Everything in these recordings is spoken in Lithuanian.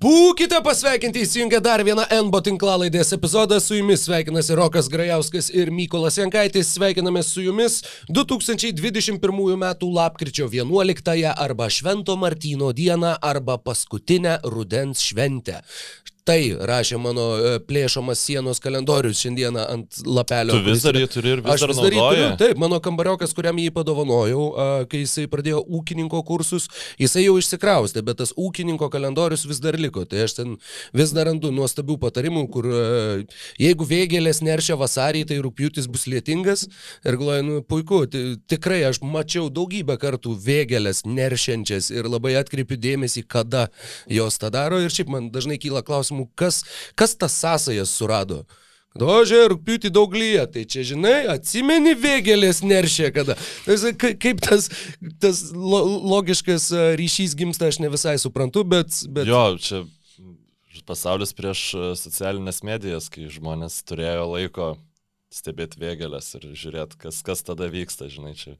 Būkite pasveikinti įsijungę dar vieną NBO tinklalaidės epizodą. Su jumis sveikinasi Rokas Grajauskas ir Mykolas Jankaitis. Sveikiname su jumis 2021 m. lapkričio 11 arba Švento Martino dieną arba paskutinę rudens šventę. Tai rašė mano e, plėšomas sienos kalendorius šiandieną ant lapelio. Tu vis dar jį turi ir vis Aš dar vis dar jį turiu. Taip, mano kambariokas, kuriam jį padovanojau, kai jisai pradėjo ūkininko kursus, jisai jau išsikraustė, bet tas ūkininko kalendorius vis dar liko. Tai aš ten vis dar randu nuostabių patarimų, kur a, jeigu vėgėlės neršia vasarį, tai rūpjūtis bus lietingas. Ir galvoju, nu puiku, ti- tikrai aš mačiau daugybę kartų vėgėlės neršiančias ir labai atkreipiu dėmesį, kada jos tą daro. Ir šiaip man dažnai kyla klausimų, kas, kas tas sąsajas surado. Dožė, rūpiutį daug lyja, tai čia žinai, atsimeni vėgelės neršė kada. Ka- kaip tas, tas lo, logiškas a, ryšys gimsta, aš ne visai suprantu, bet... bet... Jo, čia pasaulis prieš e, socialinės medijas, kai žmonės turėjo laiko stebėti vėgelės ir žiūrėti, kas, kas tada vyksta, žinai, čia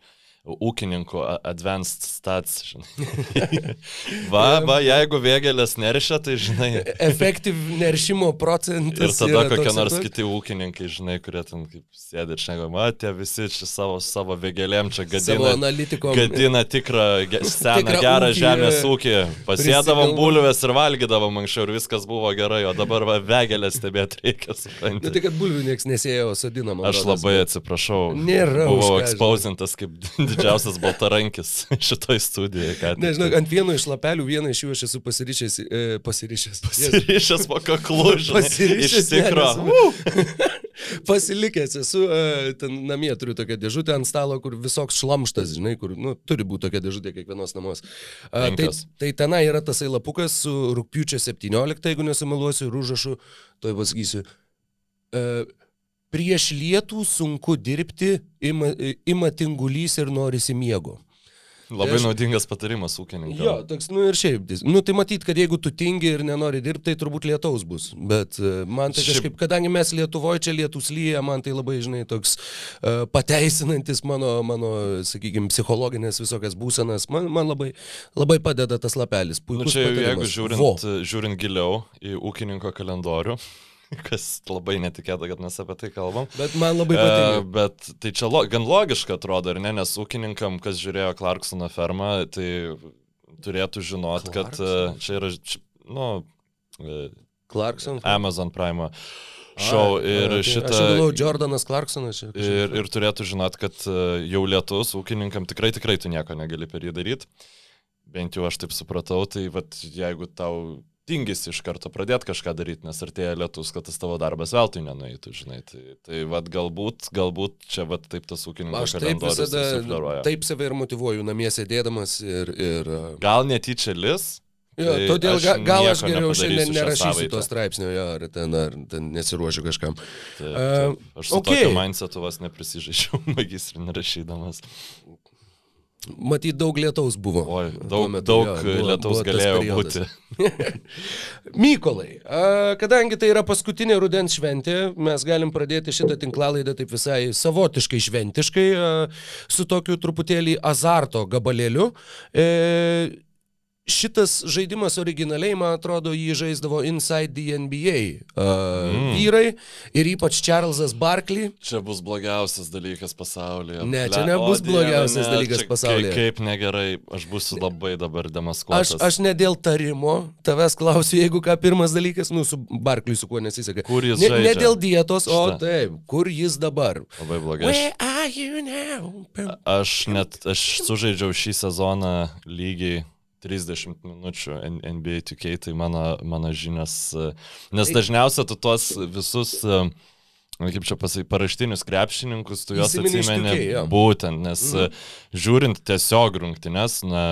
ūkininkų advanced stats, va, va, jeigu vėgelės neršia, tai žinai. Efektyv neršimo Ir procentas. tada yra kokie ir nors toks. kiti ūkininkai, žinai, kurie ten kaip sėdi ir šneka, matė visi čia savo, savo vėgelėm čia Savo gadina. Gadina tikrą, seną, Tikrą gerą ūkį, žemės e, ūkį. Pasėdavom bulves ir valgydavom anksčiau ir viskas buvo gerai, o dabar va, vėgelę stebėti reikia, Nu, suprantate. tai kad bulvių niekas nesėjo, sodino man. Aš labai atsiprašau. Nėra Buvau ką, expausintas kaip didžiausias baltarankis šitoj studijoje. Nežinau, ant vieno iš lapelių, vieną iš jų aš esu pasirišęs. E, pasirišęs. Pasirišęs po kaklu, žinai. Pasirišęs, Iš tikro. Pasilikęs esu, e, ten namie turiu tokią dėžutę ant stalo, kur visoks šlamštas, žinai, kur, nu, turi būti tokia dėžutė kiekvienos namus. A, tai, tai tenai yra tasai lapukas su rūpiučio 17, jeigu nesumeluosiu, ir užrašu, to pasakysiu. E, prieš lietų sunku dirbti, ima, ima tingulys ir norisi miego. Labai aš- naudingas patarimas ūkininkams. Jo, toks, nu ir šiaip. Nu tai matyt, kad jeigu tu tingi ir nenori dirbti, tai turbūt lietaus bus. Bet e, man tai kažkaip, kadangi mes Lietuvoje čia lietus lyja, man tai labai, žinai, toks uh, pateisinantis mano, mano sakykime, psichologinės visokias būsenas, man, man labai, labai padeda tas lapelis. Nu, Puikus čia jau patarimas. jeigu žiūrint, Vo. žiūrint giliau į ūkininko kalendorių, kas labai netikėta, kad mes apie tai kalbam. Bet man labai E, patinka. bet tai čia lo, gan logiška atrodo, ar ne, nes ūkininkam, kas žiūrėjo Clarksono fermą, tai turėtų žinot, kad e, čia yra, čia, nu, e, Clarkson. Amazon Prime A, ir tai šitą... Aš galvoju, Jordanas Clarksonas kažkaip. Ir, ir turėtų žinot, kad e, jau lietus ūkininkam tikrai, tikrai tu nieko negali per jį daryti. Bent jau aš taip supratau, tai vat, jeigu tau tingis iš karto pradėti kažką daryti, nes artėja lietus, kad tas tavo darbas veltui nenueitų, žinai. Tai, tai vat, galbūt, galbūt čia vat, taip tas ūkininkas Aš taip visada, taip save ir motivuoju namie sėdėdamas ir... ir Gal netyčia lis? Jo, Tai todėl aš ga, gal aš geriau šiandien nerašysiu to straipsnio, jo, ar ten, ar ten nesiruošiu kažkam. Taip, taip. Aš su okay. tokiu mindsetu vas neprisižaičiau magistrinį rašydamas. Matyt, daug lietaus buvo. Oi, daug, metu, daug jo, buvo- lietaus buvo galėjo būti. Mykolai, kadangi tai yra paskutinė rudens šventė, mes galim pradėti šitą tinklalaidą taip visai savotiškai šventiškai, su tokiu truputėlį azarto gabalėliu. E, Šitas žaidimas originaliai, man atrodo, jį žaisdavo Inside the NBA uh, mm. vyrai ir ypač Charlesas Barkley. Čia bus blogiausias dalykas pasaulyje. Ne, čia nebus o blogiausias ne, dalykas čia pasaulyje. Kaip, kaip negerai, aš būsiu labai dabar Aš, demaskuotas. aš ne dėl tarimo, tavęs klausiu, jeigu ką pirmas dalykas, nu, su Barkley su kuo nesiseka. Kur jis ne, ne žaidžia? dėl dietos, o Šitą. taip, kur jis dabar. Labai blogai. Aš, aš net, aš sužaidžiau šį sezoną lygiai 30 minučių NBA 2K, tai mano, mano žinios. e, Nes dažniausiai tu tuos visus e, kaip čia pasakyti, paraštinius krepšininkus, tu juos atsimeni 2K, jo. būtent, nes mm. žiūrint tiesiog rungtynes, na,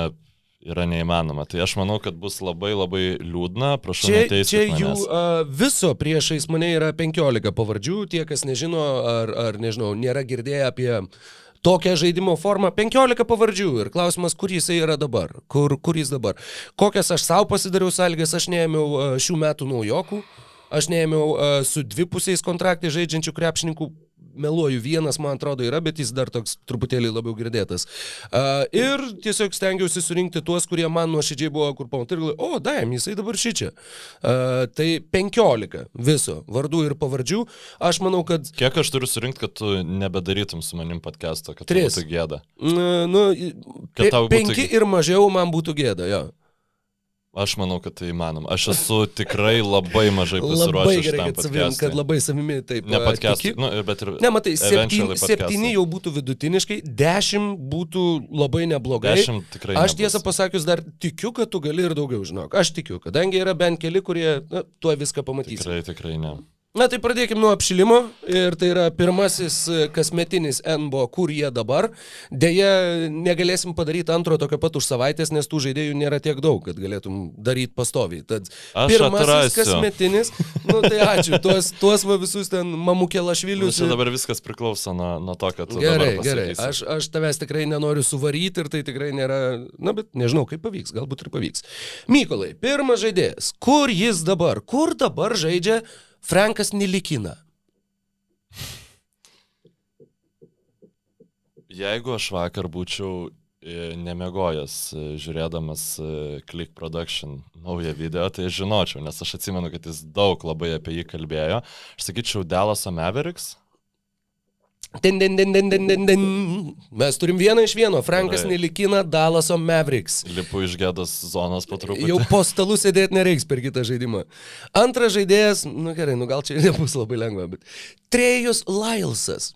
yra neįmanoma. Tai aš manau, kad bus labai labai liūdna, prašau Čia, neteisti. čia jų uh, viso priešais mane yra 15 pavardžių, tie, kas nežino ar, ar nežinau, nėra girdėję apie tokią žaidimo formą, 15 pavardžių ir klausimas, kur jisai yra dabar, kur, kur jis dabar. Kokias aš savo pasidariau sąlygas, aš neėmiau uh, šių metų naujokų, aš neėmiau uh, su dvipusiais kontraktai žaidžiančių krepšininkų meluoju, vienas, man atrodo, yra, bet jis dar toks truputėlį labiau girdėtas. Uh, ir tiesiog stengiausi surinkti tuos, kurie man nuoširdžiai buvo, kur pamatai ir galvoju, o, daim, jisai dabar šį čia. Uh, tai 15 viso vardų ir pavardžių. Aš manau, kad... Kiek aš turiu surinkti, kad tu nebedarytum su manim podcast'o, kad Tris. tu būtų gėda? Uh, nu, tau būtų penki gė- ir mažiau man būtų gėda, jo. Aš manau, kad tai įmanoma. Aš esu tikrai labai mažai Labai pasiruošęs gerai, šitam kad, savim, kad labai savimi taip. Ne a, podcast'ui, tiki. nu, bet ir... Ne, matai, septyni, septyni jau būtų vidutiniškai, dešimt būtų labai neblogai. Dešimt tikrai Aš nebus. tiesą pasakius dar tikiu, kad tu gali ir daugiau žinok. Aš tikiu, kadangi yra bent keli, kurie na, tuo viską pamatys. Tikrai, tikrai ne. Na tai pradėkime nuo apšilimo ir tai yra pirmasis e, kasmetinis NBO, kur jie dabar. Deja, negalėsim padaryti antro tokio pat už savaitės, nes tų žaidėjų nėra tiek daug, kad galėtum daryti pastoviai. Tad Aš pirmasis atrasiu. kasmetinis, nu tai ačiū, tuos, tuos va visus ten mamukė Nu, čia dabar viskas priklauso nuo, nuo to, kad tu Gerai, gerai. Aš, aš tavęs tikrai nenoriu suvaryti ir tai tikrai nėra, na bet nežinau, kaip pavyks, galbūt ir pavyks. Mykolai, pirmas žaidėjas. Kur jis dabar? Kur dabar žaidžia Frankas Nilikina? Jeigu aš vakar būčiau e, nemegojęs, e, žiūrėdamas e, Click Production naują video, tai žinočiau, nes aš atsimenu, kad jis daug labai apie jį kalbėjo. Aš sakyčiau, Dalaso Mavericks. Din, din, din, din, din, din, din. Mes turim vieną iš vieno. Frankas Gerai. Nilikina, Dalaso Mavericks. Lipu iš gėdos zonos po truputį. Jau po stalu sėdėti nereiks per kitą žaidimą. Antras žaidėjas, nu gerai, nu gal čia nebus labai lengva, bet Trejus Lylesas.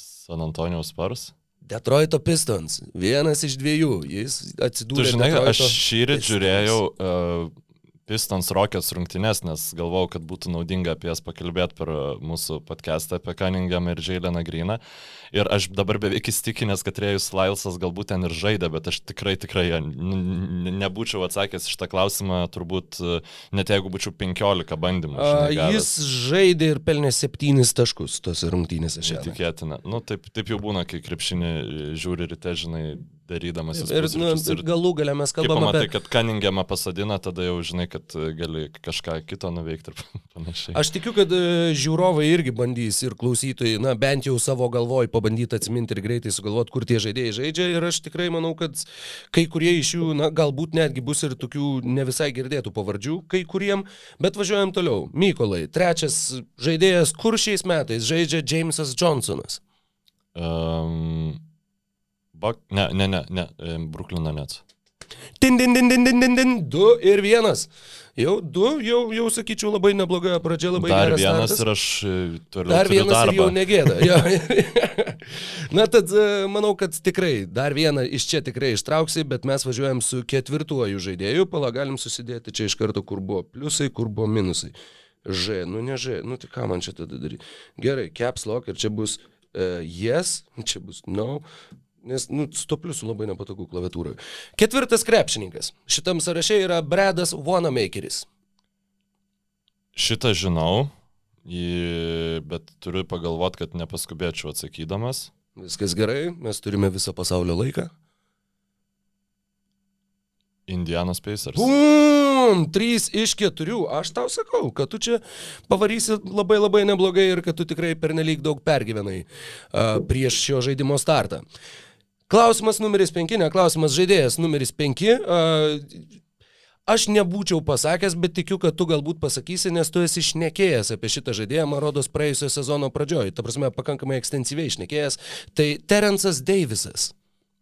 San Antonijos Spars. Detroito Pistons. Vienas iš dviejų. Jis Tu atsidūrė. žinai, Detroito aš šįryt Pistons. žiūrėjau uh, Pistons Rockets rungtynes, nes galvojau, kad būtų naudinga apie jas pakalbėti per uh, mūsų podcastą apie Cunninghamą ir Jaileną Greeną. Ir aš dabar beveik įstikinęs, kad Rėjus Lailsas galbūt ten ir žaidė, bet aš tikrai, tikrai nebūčiau atsakęs iš tą klausimą, turbūt uh, net jeigu būčiau 15 bandymų. A, žinai. Jis žaidė ir pelnė septynis taškus tose rungtynėse šiandien. Tikėtina. Nu, taip, taip jau būna, kai krepšinį žiūri ryte, žinai, darydamas Ir, nu, ir galų galę mes kalbame pamatai, apie... kad Kaningiamą pasadina, tada jau žinai, kad e, gali kažką kito nuveikti ir panašiai. Aš tikiu, kad e, žiūrovai irgi bandys ir klausytojai, na bent jau savo galvoj pabandyti atsiminti ir greitai sugalvoti, kur tie žaidėjai žaidžia. Ir aš tikrai manau, kad kai kurie iš jų, na galbūt netgi bus ir tokių ne visai girdėtų pavardžių, kai kuriem. Bet važiuojam toliau. Mykolai, trečias žaidėjas, kur šiais metais žaidžia Jamesas Johnsonas. Um, bak, ne, ne, ne, ne, Bruklino net. Din, din, din, din, din, din, din, du ir vienas. Jau du, jau, jau sakyčiau, labai nebloga pradžia, labai Dar vienas startas. ir aš e, toliau. Dar turiu vienas darbą. ir jau negėda. Na tad e, manau, kad tikrai dar vieną iš čia tikrai ištrauksi, bet mes važiuojam su ketvirtuoju žaidėju, pala galim susidėti čia iš karto, kur buvo pliusai, kur buvo minusai. Ž, nu ne Ž, nu tai ką man čia tada daryti. Gerai, caps lock ir čia bus uh, yes, čia bus no. Nes, nu, su to pliusu labai nepatogu klaviatūroje. Ketvirtas krepšininkas. Šitam sąraše yra Bredas Wanamakeris. Šitą žinau, bet turiu pagalvoti, kad nepaskubėčiau atsakydamas. Viskas gerai, mes turime visą pasaulio laiką. Indianos Pacers. Bum! Trys iš keturių. Aš tau sakau, kad tu čia pavarysi labai labai neblogai ir kad tu tikrai pernelyg daug pergyvenai uh, prieš šio žaidimo startą. Klausimas numeris penki, ne klausimas žaidėjas numeris penki. Uh, Aš nebūčiau pasakęs, bet tikiu, kad tu galbūt pasakysi, nes tu esi išnekėjęs apie šitą žaidėją, man rodos, praėjusio sezono pradžioj. Ta prasme, pakankamai ekstensyviai išnekėjęs. Tai Terence'as Davisas.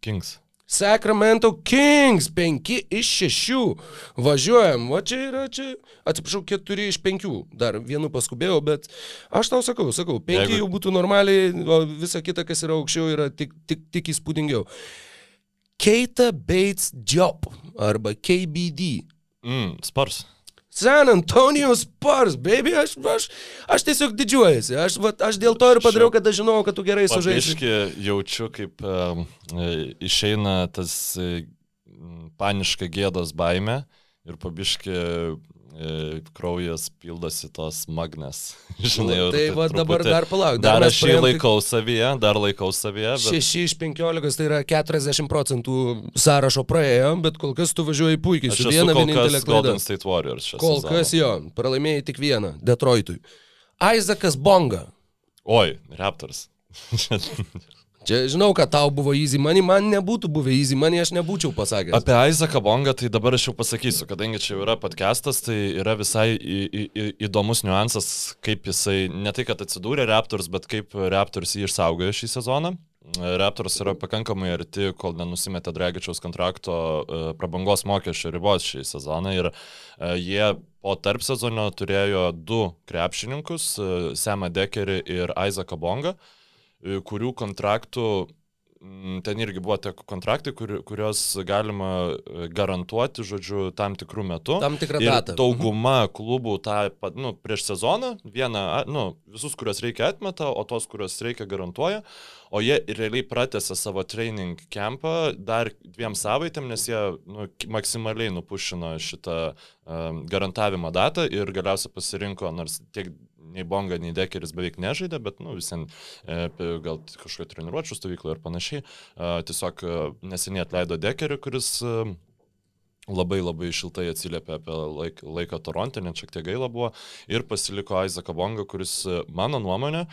Kings. Sacramento Kings 5 iš 6. Važiuojam, va čia yra, čia, atsiprašau, 4 iš 5. Dar vienu paskubėjau, bet aš tau sakau, sakau, 5 Jeigu- jau būtų normaliai, o visa kita, kas yra aukščiau, yra tik, tik, tik įspūdingiau. Keita Bates Job arba KBD. Mm, Spars. San Antonio Spurs, baby, aš, aš, aš tiesiog didžiuojasi. Aš, va, aš dėl to ir padariau, kad aš žinojau, kad tu gerai sužaisi. Paaiškiai jaučiu, kaip um, išeina tas e, paniška gėdos baime ir pabiški kraujas pildosi tos magnes. Žinai, Nu, ir tai va truputį- dabar dar palauk, Dar mes aš jį praėjom laikau savyje, dar laikau savyje, bet 6 iš 15 tai yra 40 procentų sąrašo praėjo, bet kol kas tu važiuoji puikiai aš su viena vienintelė klaida. Golden State Warriors šią Kol sezoną. kas jo, pralaimėjai tik vieną, Detroitui. Isaacas Bonga. Oi, Raptors. Čia žinau, kad tau buvo easy money, man nebūtų buvę easy money, aš nebūčiau pasakęs. Apie Aizaką Bongą tai dabar aš jau pasakysiu, kadangi čia yra podcastas, tai yra visai į, į, į, įdomus niuansas, kaip jisai ne tai, kad atsidūrė Raptors, bet kaip Raptors jį išsaugojo šį sezoną. Raptors yra pakankamai arti, kol nenusimetė Dragičiaus kontrakto e, prabangos mokesčio ribos šį sezoną ir e, jie po tarp sezono turėjo du krepšininkus, e, Semą Dekerį ir Aizaką Bongą. E, kurių kontraktų ten irgi buvo tie kontraktai, kur, kurios galima e, garantuoti, žodžiu, tam tikrų metų. Tam tikrą datą. dauguma klubų tą, nu, prieš sezoną vieną, nu, visus, kuriuos reikia atmeta, o tos, kuriuos reikia garantuoja. O jie realiai pratęsė savo training campą dar dviem savaitėm, nes jie nu, maksimaliai nupušino šitą um, garantavimo datą ir galiausiai pasirinko, nors tiek nei Bonga, nei Dekeris beveik nežaidė, bet, nu, visiems e, gal kažkokio treniruočio stovyklo ir panašiai. E, tiesiog e, neseniai atleido Dekerį, kuris labai labai šiltai atsiliepė apie laik, laiką Toronte, net šiek tiek gaila buvo, ir pasiliko Isaac Bonga, kuris, mano nuomonė,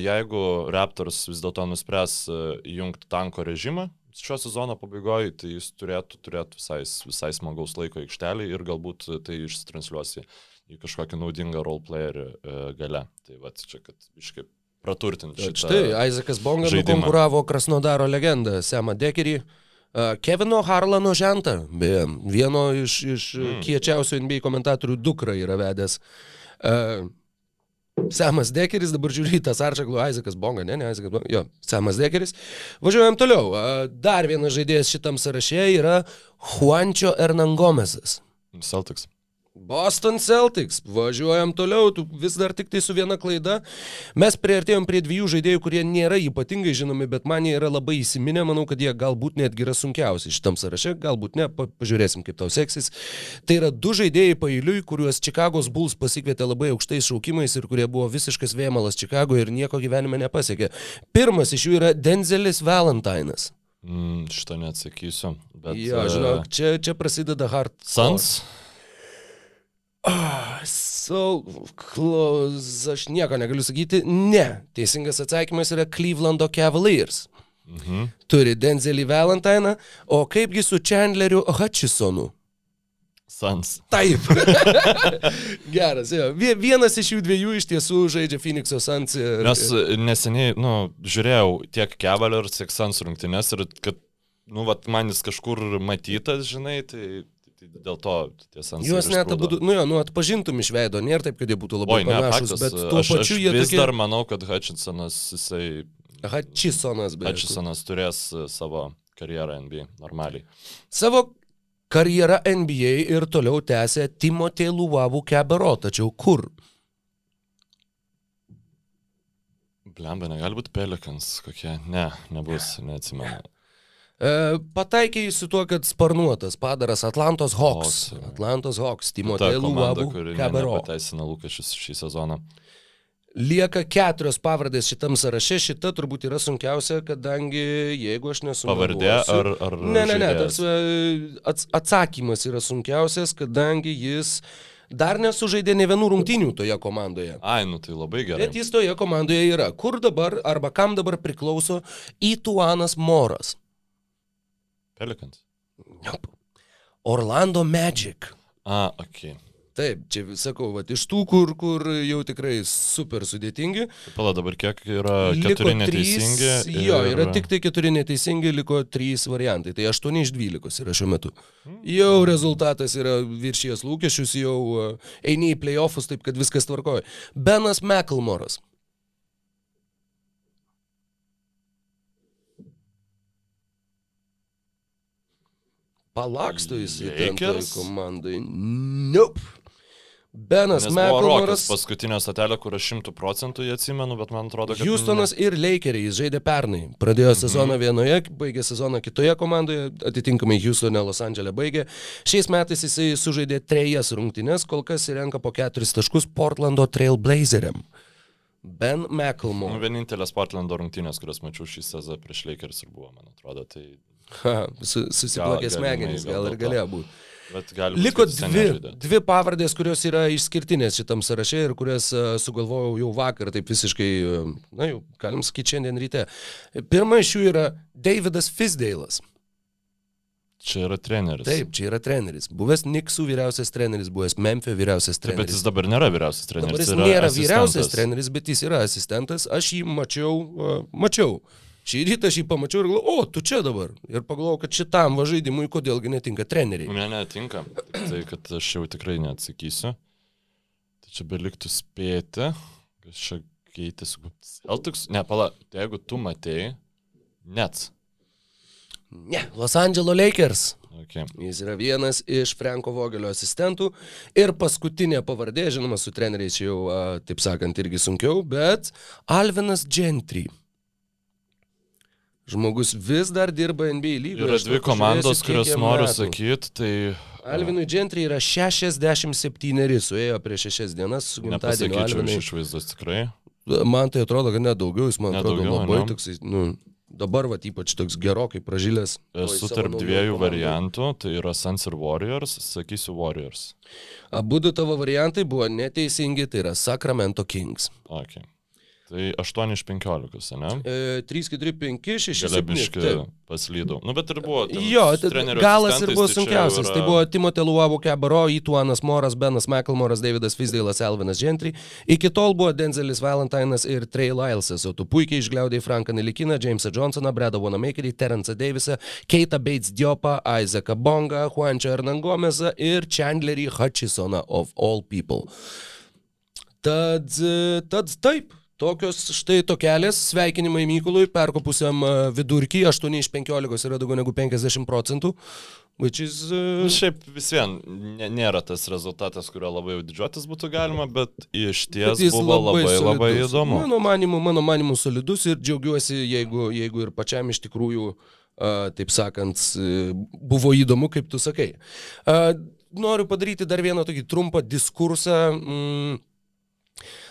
jeigu Raptors vis dėlto nuspręs įjungti tanko režimą, šio sezono pabaigoje, tai jis turėtų turėti visai, visai smagaus laiko aikštelį ir galbūt tai ištransliuosi į kažkokį naudingą roleplayerį e, gale. Tai va, čia, kad iškaip praturtinti. Štai, Isaacas Bongas konkuravo Krasnodaro legendą, Semą Dekerį. e, Kevino Harlano žentą, beje, vieno iš, iš mm. kiečiausių NBA komentatorių dukra yra vedęs. Uh, Semas Dekeris, dabar žiūri tą sarčaklų, Isaacas Bonga, ne, ne, Isaacas Bonga, jo, Semas Dekeris. Važiuojam toliau. Uh, Dar vienas žaidėjas šitam sąraše yra Juančio Hernangomesas. Celtics. Boston Celtics. Važiuojam toliau, tu vis dar tik tai su viena klaida. Mes prieartėjom prie dviejų žaidėjų, kurie nėra ypatingai žinomi, bet man jie yra labai įsiminę. Manau, kad jie galbūt netgi yra sunkiausi šitam sąraše, galbūt ne, pa pažiūrėsim, kaip tau seksis. Tai yra du žaidėjai pailiui, kuriuos Čikagos Bulls pasikvietė labai aukštais šaukimais ir kurie buvo visiškas vėmalas Čikagoje ir nieko gyvenime nepasiekė. Pirmas iš jų yra Denzelis Valentinas. Mm, šitą neatsakysiu. Bet, Jo, e, žinok, čia, čia prasideda hard. Suns. Ah, So close, aš nieko negaliu sakyti. Ne. Teisingas atsakymas yra Clevelando Cavaliers. Mhm. Turi Denzelį Valentiną, o kaipgi su Chandleriu Hutchisonu? Suns. Taip. Geras, jo. Vie- Vienas iš jų dviejų iš tiesų žaidžia Phoenix'o Suns. Ir, Nes e, neseniai, nu, žiūrėjau tiek Cavaliers, tiek Suns rungtynės ir kad, nu, vat, man jis kažkur matytas, žinai, tai, tai dėl to tie Suns. Juos net abu, nu jo, nu atpažintum iš veido, nėra taip, kad jie būtų labai Oi, ne, panašus, faktas, bet tuo aš, pačiu aš jie vis tokie... dar manau, kad Hutchinsonas, jisai, Hutchisonas, beje. Hutchinsonas turės e, savo karjerą NBA normaliai. Savo karjerą NBA ir toliau tęsė Timotė Luvavų Kebero, tačiau kur? Blemba, negali būti Pelikans kokie. Ne, nebus, neatsimenu. E, pataikė jis su tuo, kad sparnuotas padaras Atlantos Hawks. Hawks. Atlantos Hawks, Luvavų kuri ne- Kebero. nepateisina lūkesčius šį sezoną. Lieka keturios pavardės šitam sąraše, šita turbūt yra sunkiausia, kadangi jeigu aš nesu... Pavardė ar, ar Ne, ne, ne, ats atsakymas yra sunkiausias, kadangi jis dar nesužaidė ne vienų rungtynių toje komandoje. Ai, nu tai labai gerai. Bet jis toje komandoje yra. Kur dabar arba kam dabar priklauso Ituanas Moras? Pelikans. Orlando Magic. A, ok. Taip, čia sakau, va, iš tų, kur, kur jau tikrai super sudėtingi. Pala dabar kiek yra liko keturi trys- neteisingi. Jo, ir- yra tik tai keturi neteisingi, liko trys variantai. Tai 8 iš 12 yra šiuo metu. Jau rezultatas yra viršijas lūkesčius, jau uh, eini į playoffus, taip kad viskas tvarkoja. Benas Meklmoras. Palaksto jis į komandai. Nope. Benas Meklmoras. paskutinio statelio, kur aš šimtų procentų jį atsimenu, bet man atrodo, kad... Houstonas ir Lakeriai jis žaidė pernai. Pradėjo sezoną vienoje, baigė sezoną kitoje komandoje, atitinkamai Houstone, Los Andželė baigė. Šiais metais jisai sužaidė trejas rungtynes, kol kas įrenka po keturis taškus Portlando Trailblazeriam. Ben Nu, McElmore. vienintelės Portlando rungtynės, kurias mačiau šį sezoną prieš Lakers ir buvo, man atrodo. Tai Ha, su, susiplakė smegenys, gal gal ir galėjo būti. Liko dvi, dvi pavardės, kurios yra išskirtinės šitam sąraše ir kurias uh, sugalvojau jau vakar, taip visiškai, uh, na jau, galim sakyti, šiandien ryte. Pirma iš jų yra Davidas Fisdailas. Čia yra treneris. Taip, čia yra treneris. Buvęs Niksų vyriausias treneris, buvęs Memphio vyriausias Taip, bet treneris. jis dabar nėra vyriausias treneris. Dabar jis nėra asistentas. vyriausias treneris, bet jis yra asistentas. Aš jį mačiau, uh, mačiau. Šį rytą aš jį pamačiau ir galvoju, o, tu čia dabar. Ir pagalvojau, kad šitam va žaidimui kodėlgi netinka treneriai. Ne, netinka. Tai, kad aš jau tikrai neatsakysiu. Tai čia beliktų spėti. Kas čia keitėsi. Celtics, ne, pala, tai jeigu tu matėjai, net. Ne, Los Angeles Lakers. Okay. Jis yra vienas iš Franko Vogelio asistentų. Ir paskutinė pavardė, žinoma, su treneriais jau, a, taip sakant, irgi sunkiau, bet Alvinas Gentry. Žmogus vis dar dirba NBA lygoje. Yra dvi komandos, kurias noriu sakyti, tai... Alvinui Gentry yra 67, suėjo prieš 6 dienas Nepasakyčiau iš išvaizdos tikrai. Man tai atrodo, kad net daugiau, jis man atrodo daugiau, labai ane? toksai, nu, dabar va ypač toks gerokai pražylęs. Esu tarp dviejų komandoj. variantų, tai yra Suns ir Warriors, sakysiu Warriors. Abu du tavo variantai buvo neteisingi, tai yra Sacramento Kings. Okay. Tai 8 iš 15, ne? E, 3, 4, 5, 6, 7. Galebiškai paslydau. Nu, bet ir buvo. Jo, tai galas ir buvo tai sunkiausias. yra- Tai buvo Timotė Luavo Kebaro, Ituanas Moras, Benas McElmoras, Davidas Fisdailas, Elvinas Gentry. Iki tol buvo Denzelis Valentinas ir Trey Lylesas, o tu puikiai išgliaudai Franką Nelikiną, Jamesą Johnsoną, Bredą Wanamakerį, Terence'ą Davisą, Keitą Bates Diopą, Isaacă Bongą, Juančio Hernangomezą ir Chandlerį Hutchisoną of all people. Tad, tad taip, tokios štai tokelės, sveikinimai Mykolui, perkopusiam e, vidurkį, 8 iš 15 yra daugiau negu 50 procentų, is... Uh, Šiaip vis vien nė- nėra tas rezultatas, kurio labai jau didžiuotis būtų galima, bet iš ties buvo labai labai, labai solidus. įdomu. Mano manimu, mano manimu solidus ir džiaugiuosi, jeigu, jeigu ir pačiam iš tikrųjų, uh, taip sakant, buvo įdomu, kaip tu sakai. Uh, noriu padaryti dar vieną tokį trumpą diskursą. Mm,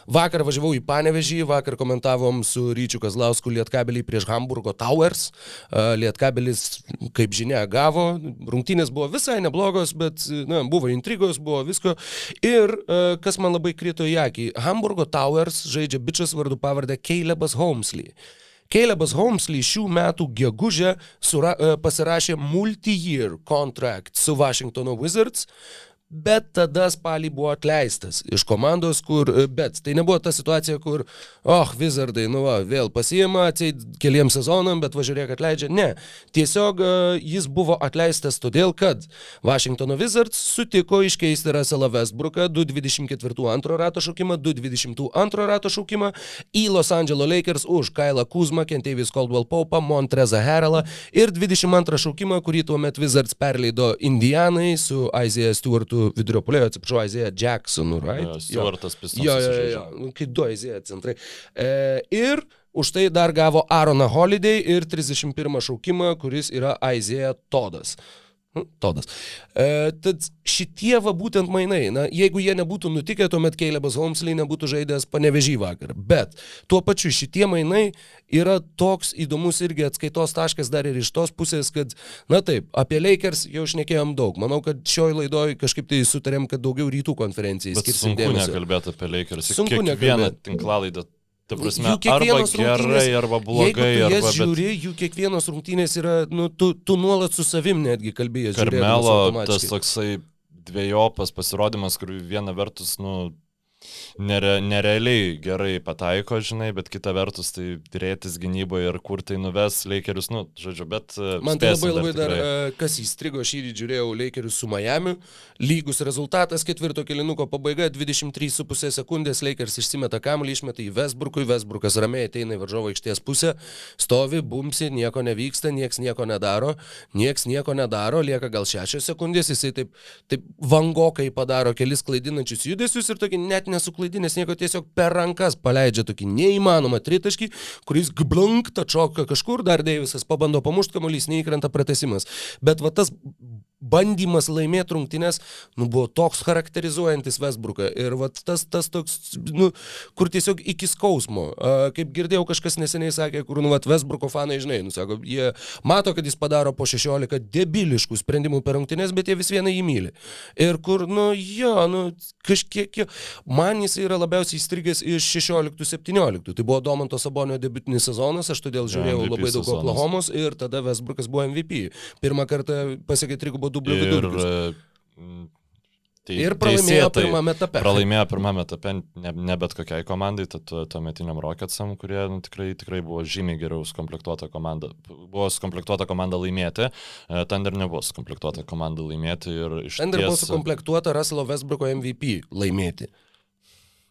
Vakar važiavau į Panevežį, vakar komentavom su Ryčiu Kazlausku Lietkabelį prieš Hamburgo Towers. Lietkabelis, kaip žinia, gavo. Rungtynės buvo visai neblogos, bet na, buvo intrigos, buvo visko. Ir kas man labai krito į akį, Hamburgo Towers žaidžia bičias vardu pavardę Calebas Holmesley. Calebas Holmesley šių metų gegužę sura, pasirašė multi-year contract su Washingtono Wizards, bet tada spalį buvo atleistas iš komandos, kur, e, bet tai nebuvo ta situacija, kur, oh, Wizardai, nu va, vėl pasiima, atseit keliems sezonam, bet važiuok atleidžia. Ne, tiesiog e, jis buvo atleistas todėl, kad Washingtono Wizards sutiko iškeisti Russellą Westbrooką 2.24 antro rato šaukimą, 2.20 antro rato šaukimą į Los Angeles Lakers už Kailą Kuzmą, Kentavis Caldwell Pope, Montrezą Heralą ir 22 šaukimą, kurį tuo metu Wizards perleido Indianai su Isaiah Stewartu vidurio polėjo, atsiprašau, Isaiah Jacksonu, right? Jo, Stewartas Pistons Jo, jo, jo, jo. Nu, kai du Isaiah centrai. E, ir už tai dar gavo Aaroną Holiday ir 31 šaukimą, kuris yra Isaiah Todas. Nu, Todas. E, tad šitie va būtent mainai, na, jeigu jie nebūtų nutikę, tuomet Calebas Holmesley nebūtų žaidęs panevežį vakar. Bet tuo pačiu šitie mainai yra toks įdomus irgi atskaitos taškas dar ir iš tos pusės, kad, na taip, apie Lakers jau šnekėjom daug. Manau, kad šioj laidoj kažkaip tai sutarėm, kad daugiau rytų konferencijai skirsim sunku dėmesio. nekalbėti apie Lakers. Sunku Kiekvieną nekalbėt. tinklalaidą, ta prasme, Jų arba kiekvienos gerai, rungtynės- arba Jeigu blogai, tu jas arba... Bet žiūri, jų kiekvienos rungtynės yra, nu, tu, tu nuolat su savim netgi kalbėjai. Karmelo tas toksai dviejopas pasirodymas, kur viena vertus, nu, nere, nerealiai gerai pataiko, žinai, bet kita vertus tai dėrėtis gynyboje ir kur tai nuves Lakerius, nu, žodžiu, bet... e, Man tai labai labai dar, tikrai. dar kas įstrigo, šį rytį žiūrėjau Lakerius su Miami, lygus rezultatas, ketvirto kilinuko pabaiga, 23,5 sekundės Lakers išsimeta kamuolį, išmeta į Westbrookui, Westbrookas ramiai ateina į varžovo aikštės pusę, stovi, bumsi, nieko nevyksta, nieks nieko nedaro, nieks nieko nedaro, lieka gal 6 sekundės, jisai taip, taip vangokai padaro kelis klaidinančius judesius ir tokį net nesuklaidinęs nieko tiesiog per rankas paleidžia tokį neįmanomą tritaškį, kuris gblank, tačioka kažkur, dar Deivisas pabando pamušti kamuolys, neįkrenta pratesimas. Bet va tas bandymas laimėti rungtynės, nu, buvo toks charakterizuojantis Westbrooką. Ir va, tas, tas toks, nu, kur tiesiog iki skausmo. Uh, kaip girdėjau, kažkas neseniai sakė, kur, nu, va, Westbrooko fanai, žinai, nu, sako, jie mato, kad jis padaro po 16 debiliškų sprendimų per rungtynės, bet jie vis vieną jį myli. Ir kur, nu, jo, nu, kažkiek, jo, man jis yra labiausiai įstrigęs iš 16-17. Tai buvo Domanto Sabonio debutinis sezonas, aš todėl žiūrėjau ja, labai daug sezonas. Oklahomos ir tada Westbrookas buvo MVP. Pirmą kartą pasiekė trigubo dublio vidurkį. E, tai ir pralaimėjo teisėtai, pirmame etape. Pralaimėjo pirmame etape ne, ne bet kokiai komandai, tad tuo metiniam Rocketsam, kurie nu, tikrai, tikrai buvo žymiai geriau skomplektuota komanda. Buvo skomplektuota komanda laimėti, e, Thunder nebuvo skomplektuota komanda laimėti. Thunder ties... buvo skomplektuota Russell Westbrooko MVP laimėti.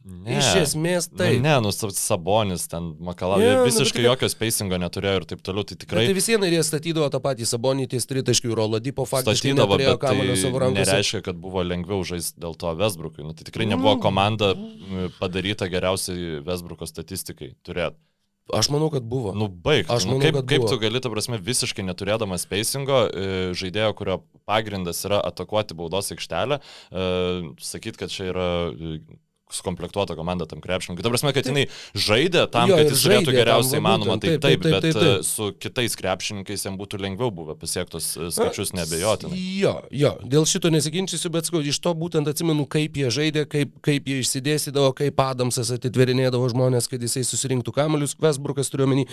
Ne, Iš esmės tai. Nu, ne, nu, Sabonis ten Makalavė yeah, visiškai nu, jokio spacingo neturėjo ir taip toliau, tai tikrai. Bet tai vis viena jie statydavo tą patį Sabonį ties tritaškių ir Oladipo faktiškai neturėjo kamulio tai savo rankose. Nereiškia, kad buvo lengviau žaisti dėl to Vesbrukui. Nu, tai tikrai nebuvo mm. komanda padaryta geriausiai Vesbruko statistikai turėti. Aš manau, kad buvo. Nu, baig. Aš nu, manau, nu, kaip, kaip tu gali, ta prasme, visiškai neturėdamas spacingo, e, žaidėjo, kurio pagrindas yra atakuoti baudos aikštelę, e, sakyti, kad čia yra sukomplektuota komanda tam krepšininkui. Ta prasme, kad jinai žaidė tam, jo, kad jis žaidė geriausiai įmanoma, taip, taip, taip, taip, bet taip, taip, taip. su kitais krepšininkais jam būtų lengviau buvę pasiektus e, skaičius nebejotinai. Jo, jo, dėl šito nesiginčysiu, bet skau, iš to būtent atsimenu, kaip jie žaidė, kaip, kaip jie išsidėstydavo, kaip Adamsas atitverinėdavo žmonės, kad jisai susirinktų kamelius, Westbrookas turiuomenį.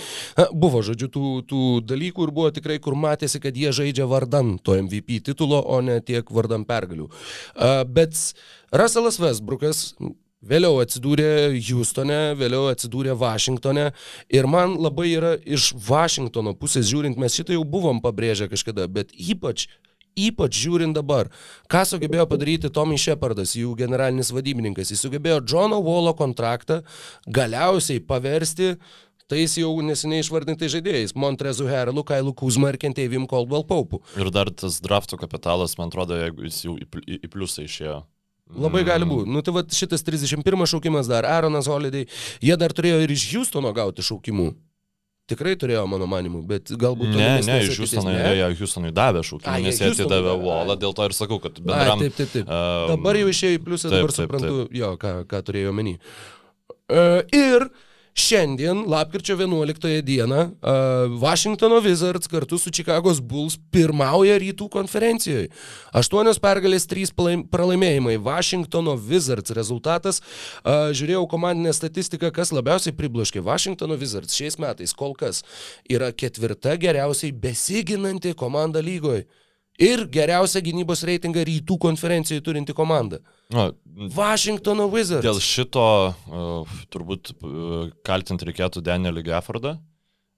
Buvo, žodžiu, tų, tų dalykų ir buvo tikrai, kur matėsi, kad jie žaidžia vardan to MVP titulo, o ne tiek vardan pergalių. Bet Russellas Westbrookas Vėliau atsidūrė Houstone, vėliau atsidūrė Vašingtone ir man labai yra iš Vašingtono pusės žiūrint, mes šitą jau buvom pabrėžę kažkada, bet ypač Ypač žiūrint dabar, ką sugebėjo padaryti Tommy Shepardas, jų generalinis vadybininkas. Jis sugebėjo Johno Wallo kontraktą galiausiai paversti tais jau neseniai išvardintais žaidėjais - Montrezu Herlu, Kailu Kuzma ir Kentėjim Caldwell Paupu. Ir dar tas drafto kapitalas, man atrodo, jeigu jis jau į pliusą išėjo. Labai gali mm. būti. Nu tai va šitas 31 šaukimas dar, Aaronas Holiday, jie dar turėjo ir iš Houstono gauti šaukimų. Tikrai turėjo, mano manimu, bet galbūt... Ne, ne, iš Houstono jie, jie Houstonui davė šaukimą, nes jie atidavė Wallą, dėl to ir sakau, kad bendram... A, taip, taip, taip. Um, dabar jau išėjo į pliusą, dabar taip, suprantu, taip, taip. jo, ką, ką turėjo omeny. Uh, ir Šiandien, lapkričio 11 dieną, Washingtono Wizards kartu su Chicago's Bulls pirmauja rytų konferencijoje. Aštuonios pergalės, trys pralaimėjimai. Washingtono Wizards rezultatas. Žiūrėjau komandinę statistiką, kas labiausiai pribloškė. Washingtono Wizards šiais metais kol kas yra ketvirta geriausiai besiginanti komanda lygoje ir geriausią gynybos reitingą rytų konferencijoje turinti komanda. Na, Washingtono Wizards. Dėl šito uh, turbūt uh, kaltinti reikėtų Danielį Gaffordą.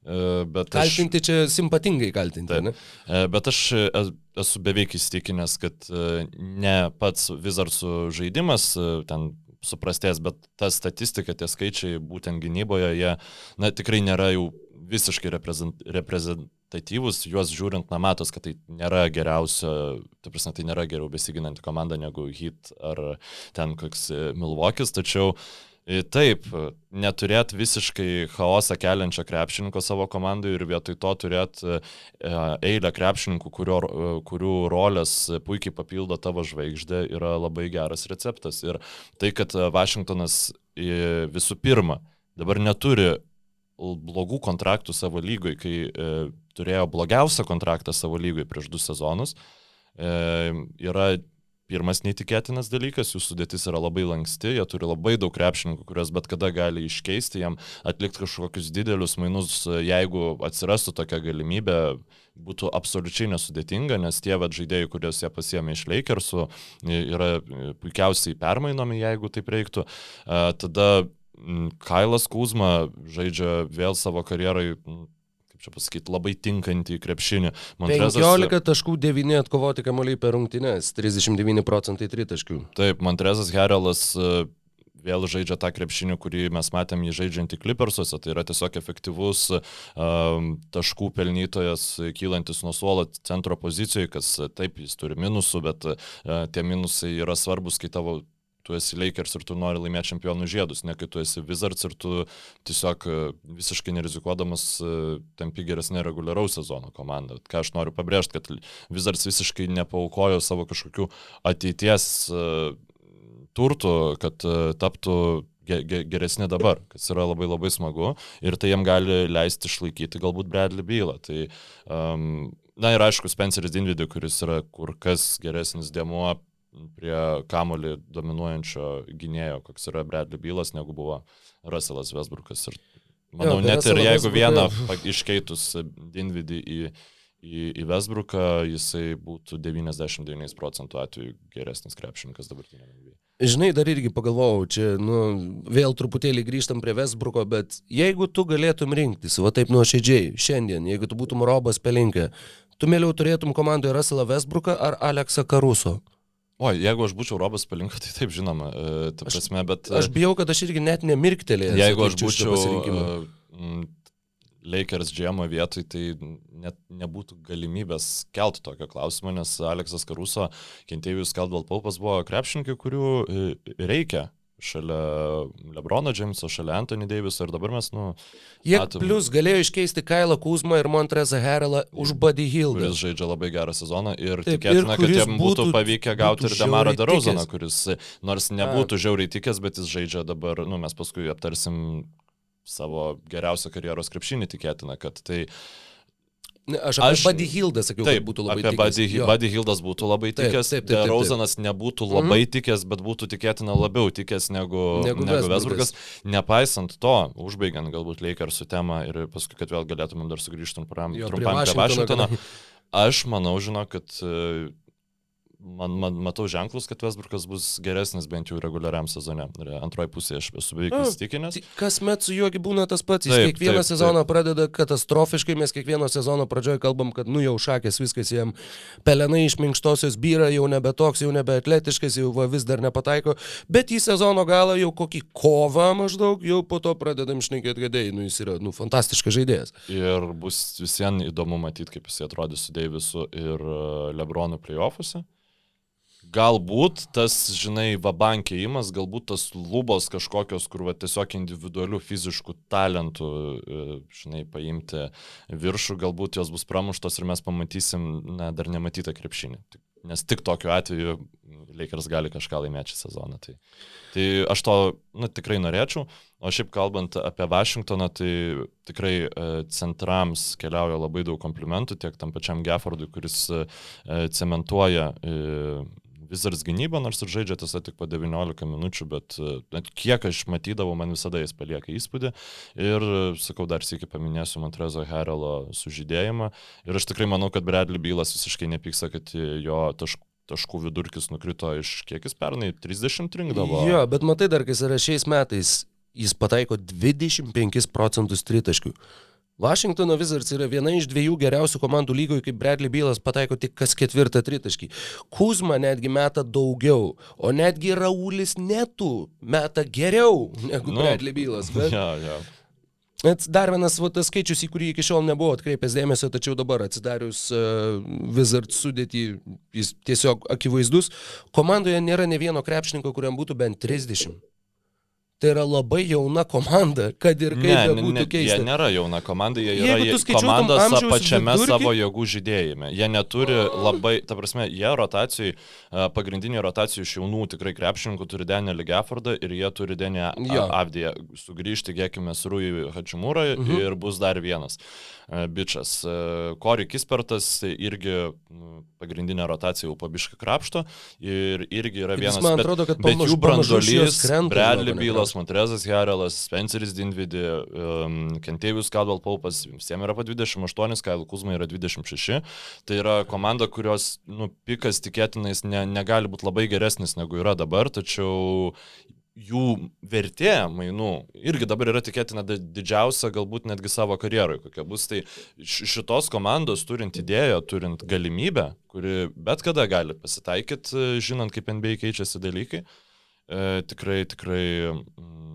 Uh, kaltinti aš, čia simpatingai kaltinti. Taip, ne? Uh, bet aš esu beveik įstikinęs, kad uh, ne pats Wizardsų žaidimas uh, ten suprastės, bet ta statistika, tie skaičiai būtent gynyboje, jie na, tikrai nėra jau visiškai reprezent, reprezent, rezultatyvus, juos žiūrint, na matos, kad tai nėra geriausia, tai prasme, tai nėra geriau besiginanti komanda negu Heat ar ten koks e, Milvokis, tačiau e, Taip, neturėt visiškai chaosą keliančio krepšininko savo komandai ir vietoj to turėt e, eilę krepšininkų, kurio, kurių rolės puikiai papildo tavo žvaigždę, yra labai geras receptas. Ir tai, kad Vašingtonas visų pirma dabar neturi blogų kontraktų savo lygoj, kai turėjo blogiausią kontraktą savo lygoj prieš du sezonus, e, yra pirmas neįtikėtinas dalykas, jų sudėtis yra labai lanksti, jie turi labai daug krepšininkų, kurias bet kada gali iškeisti, jam atlikti kažkokius didelius mainus, jeigu atsirastų tokia galimybė, būtų absoliučiai nesudėtinga, nes tie vad žaidėjai, kuriuos jie pasiemė iš Lakersų, yra puikiausiai permainomi, jeigu taip reiktų. E, tada Kailas Kuzma žaidžia vėl savo karjerai kaip čia pasakyti, labai tinkantį krepšinį. Montrezas... 15 taškų 9 atkovoti kamuoliai per rungtynes, 39 procentai tritaškių. Taip, Montrezas Herelas e, vėl žaidžia tą krepšinį, kurį mes matėm jį žaidžiantį Clippersuose. Tai yra tiesiog efektyvus um, taškų pelnytojas, kylantis nuo suolo centro pozicijoje, kas taip, jis turi minusų, bet uh, tie minusai yra svarbus, kai tavo tu esi Lakers ir tu nori laimėti čempionų žiedus, ne kai tu esi Wizards ir tu tiesiog e, visiškai nerizikuodamas e, tampi geresnė reguliaraus sezono komanda. Ką aš noriu pabrėžti, kad Wizards visiškai nepaukojo savo kažkokių ateities e, turtų, kad taptų geresni dabar, kas yra labai labai smagu ir tai jam gali leisti išlaikyti galbūt Bradley bylą. Tai, um, na ir aišku, Spenceris Dinvidį, kuris yra kur kas geresnis dėmuo prie kamolį dominuojančio gynėjo, koks yra Bradley Bylas, negu buvo Russellas Westbrookas. Ir manau, jo, tai net ir jeigu vieną iškeitus Dinvidį į, į, į Westbrooką, jisai būtų 99 procentų atveju geresnis krepšininkas dabartinėme NBA. Žinai, dar irgi pagalvojau, čia, nu, vėl truputėlį grįžtam prie Westbrooko, bet jeigu tu galėtum rinktis, va taip nuoširdžiai, šiandien, jeigu tu būtum Robas Pelinkė, tu mieliau turėtum komandoje Russellą Westbrooką ar Aleksą Karuso? O, jeigu aš būčiau Robas Palinka, tai taip žinoma, e, ta prasme, bet... Aš, aš bijau, kad aš irgi net nemirktelėjau. Jeigu aš būčiau uh, Lakers džiamo vietoj, tai net nebūtų galimybės kelti tokio klausimo, nes Aleksas Karuso, Kentėjus Kaldval Paupas buvo krepšininkai, kurių e, reikia šalia Lebrono Džeimso, šalia Anthony Daviso ir dabar mes, nu... Jie matom, plus galėjo iškeisti Kailą Kuzmą ir Montrezą Herelą už Buddy Hill. Kuris žaidžia labai gerą sezoną ir Taip, tikėtina, ir kad jiem būtų, būtų pavykę gauti ir Demarą Derozaną, kuris nors nebūtų A. žiauriai tikęs, bet jis žaidžia dabar, nu mes paskui aptarsim savo geriausią karjeros krepšinį tikėtina, kad tai... Uh, Aš apie aš, Buddy Hildą sakiau, taip, būtų labai apie tikęs. Buddy, Buddy Hildas būtų labai tikęs, taip, taip, taip, taip, Rozanas nebūtų mhm. labai mm. tikęs, bet būtų tikėtina labiau tikęs negu, negu, negu Vesburgas. Nepaisant to, užbaigiant galbūt Lakersų temą ir paskui, kad vėl galėtumėm dar sugrįžti trumpam prie Vašingtono. Aš manau, žinau, kad man, man matau ženklus, kad Westbrookas bus geresnis bent jau reguliariam sezone. Antroji pusė aš esu beveik įsitikinęs. Kasmet su juogi būna tas pats. Jis taip, kiekvieną taip, sezoną taip. pradeda katastrofiškai, mes kiekvieno sezono pradžioje kalbam, kad nu jau šakės viskas jam pelenai iš minkštosios byra, jau nebe toks, jau nebe atletiškas, jau va, vis dar nepataiko. Bet į sezono galą jau kokį kovą maždaug, jau po to pradedam šnekėti, kad nu, jis yra nu, fantastiškas žaidėjas. Ir bus visiems įdomu matyti, kaip jis atrodys su Deivisu ir e, Lebronu playoffuose. Galbūt tas, žinai, vabankė įmas, galbūt tas lubos kažkokios, kur va, tiesiog individualių fiziškų talentų, e, žinai, paimti viršų, galbūt jos bus pramuštos ir mes pamatysim, na, dar nematytą krepšinį. Nes tik tokiu atveju Lakers gali kažką laimėti šį sezoną. Tai, tai aš to nu, tikrai norėčiau. O šiaip kalbant apie Vašingtoną, tai tikrai e, centrams keliauja labai daug komplimentų, tiek tam pačiam Gaffordui, kuris e, cementuoja Wizards gynyba, nors ir žaidžia tiesa tik po 19 minučių, bet net kiek aš matydavau, man visada jis palieka įspūdį. Ir, sakau, dar sėki paminėsiu Montrezo Herelo sužydėjimą. Ir aš tikrai manau, kad Bradley Bylas visiškai nepyksa, kad jo taškų taškų vidurkis nukrito iš kiek jis pernai 30 rinkdavo. Jo, bet matai dar, kas yra šiais metais, jis pataiko 25 procentus tritaškių. Vašingtono Wizards yra viena iš dviejų geriausių komandų lygoje, kaip Bradley Bylas pataiko tik kas ketvirtą tritaškį. Kuzma netgi meta daugiau, o netgi Raulis netų meta geriau negu nu, Bradley Bylas. Bet... Ja, ja. Bet dar vienas va, tas skaičius, į kurį iki šiol nebuvo atkreipęs dėmesio, tačiau dabar atsidarius uh, Wizard sudėtį, jis tiesiog akivaizdus. Komandoje nėra ne vieno krepšininko, kuriam būtų bent 30. Tai yra labai jauna komanda, kad ir kaip ne, būtų ne, keista. Jie nėra jauna komanda, jie yra komandos pačiame vidurkį? savo jėgų žydėjime. Jie neturi labai, ta prasme, jie rotacijai, pagrindinį rotacijų iš jaunų tikrai krepšininkų turi Danielį Geffordą ir jie turi Denį Avdiją. Sugrįžti, kiekime, Rui Hačimūrai mhm. ir bus dar vienas. E, bičias. Kori e, Kispertas irgi nu, pagrindinė rotacija jau pabiškai krapšto ir irgi yra vienas. Man atrodo, kad bet jų brandolys, Bradley Bylas, Montrezas Herelas, Spenceris Dinvidį, um, Kentėjus Kadval Paupas, visiems yra po 28, Kail Kuzma yra 26. Tai yra komanda, kurios nu, pikas tikėtinais ne, negali būti labai geresnis negu yra dabar, tačiau jų vertė mainų irgi dabar yra tikėtina didžiausia galbūt netgi savo karjeroje, kokia bus. Tai šitos komandos turint idėją, turint galimybę, kuri bet kada gali pasitaikyti, žinant, kaip NBA keičiasi dalykai, e, tikrai, tikrai mm,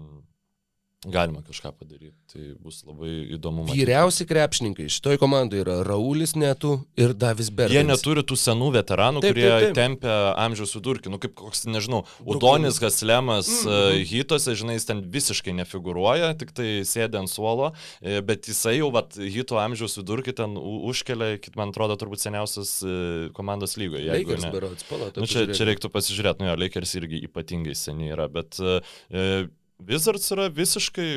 galima kažką padaryti. Tai bus labai įdomu. Matyti. Vyriausi krepšininkai šitoj komandai yra Raulis Netų ir Davis Bernas. Jie neturi tų senų veteranų, Taip, kurie taip, taip. tempia amžiaus vidurkį. Nu, kaip koks, nežinau, Udonis Gaslemas mm Mhm. -hmm. Hitose, žinai, jis ten visiškai nefigūruoja, tik tai sėdė ant suolo, e, bet jisai jau, vat, Hito amžiaus vidurkį ten užkelia, kit, man atrodo, turbūt seniausias e, komandos lygoje. jeigu Lakers ne. berods, palauk. Nu, čia, čia reiktų pasižiūrėti, nu jo, Lakers irgi ypatingai seniai yra, bet e, Wizards yra visiškai,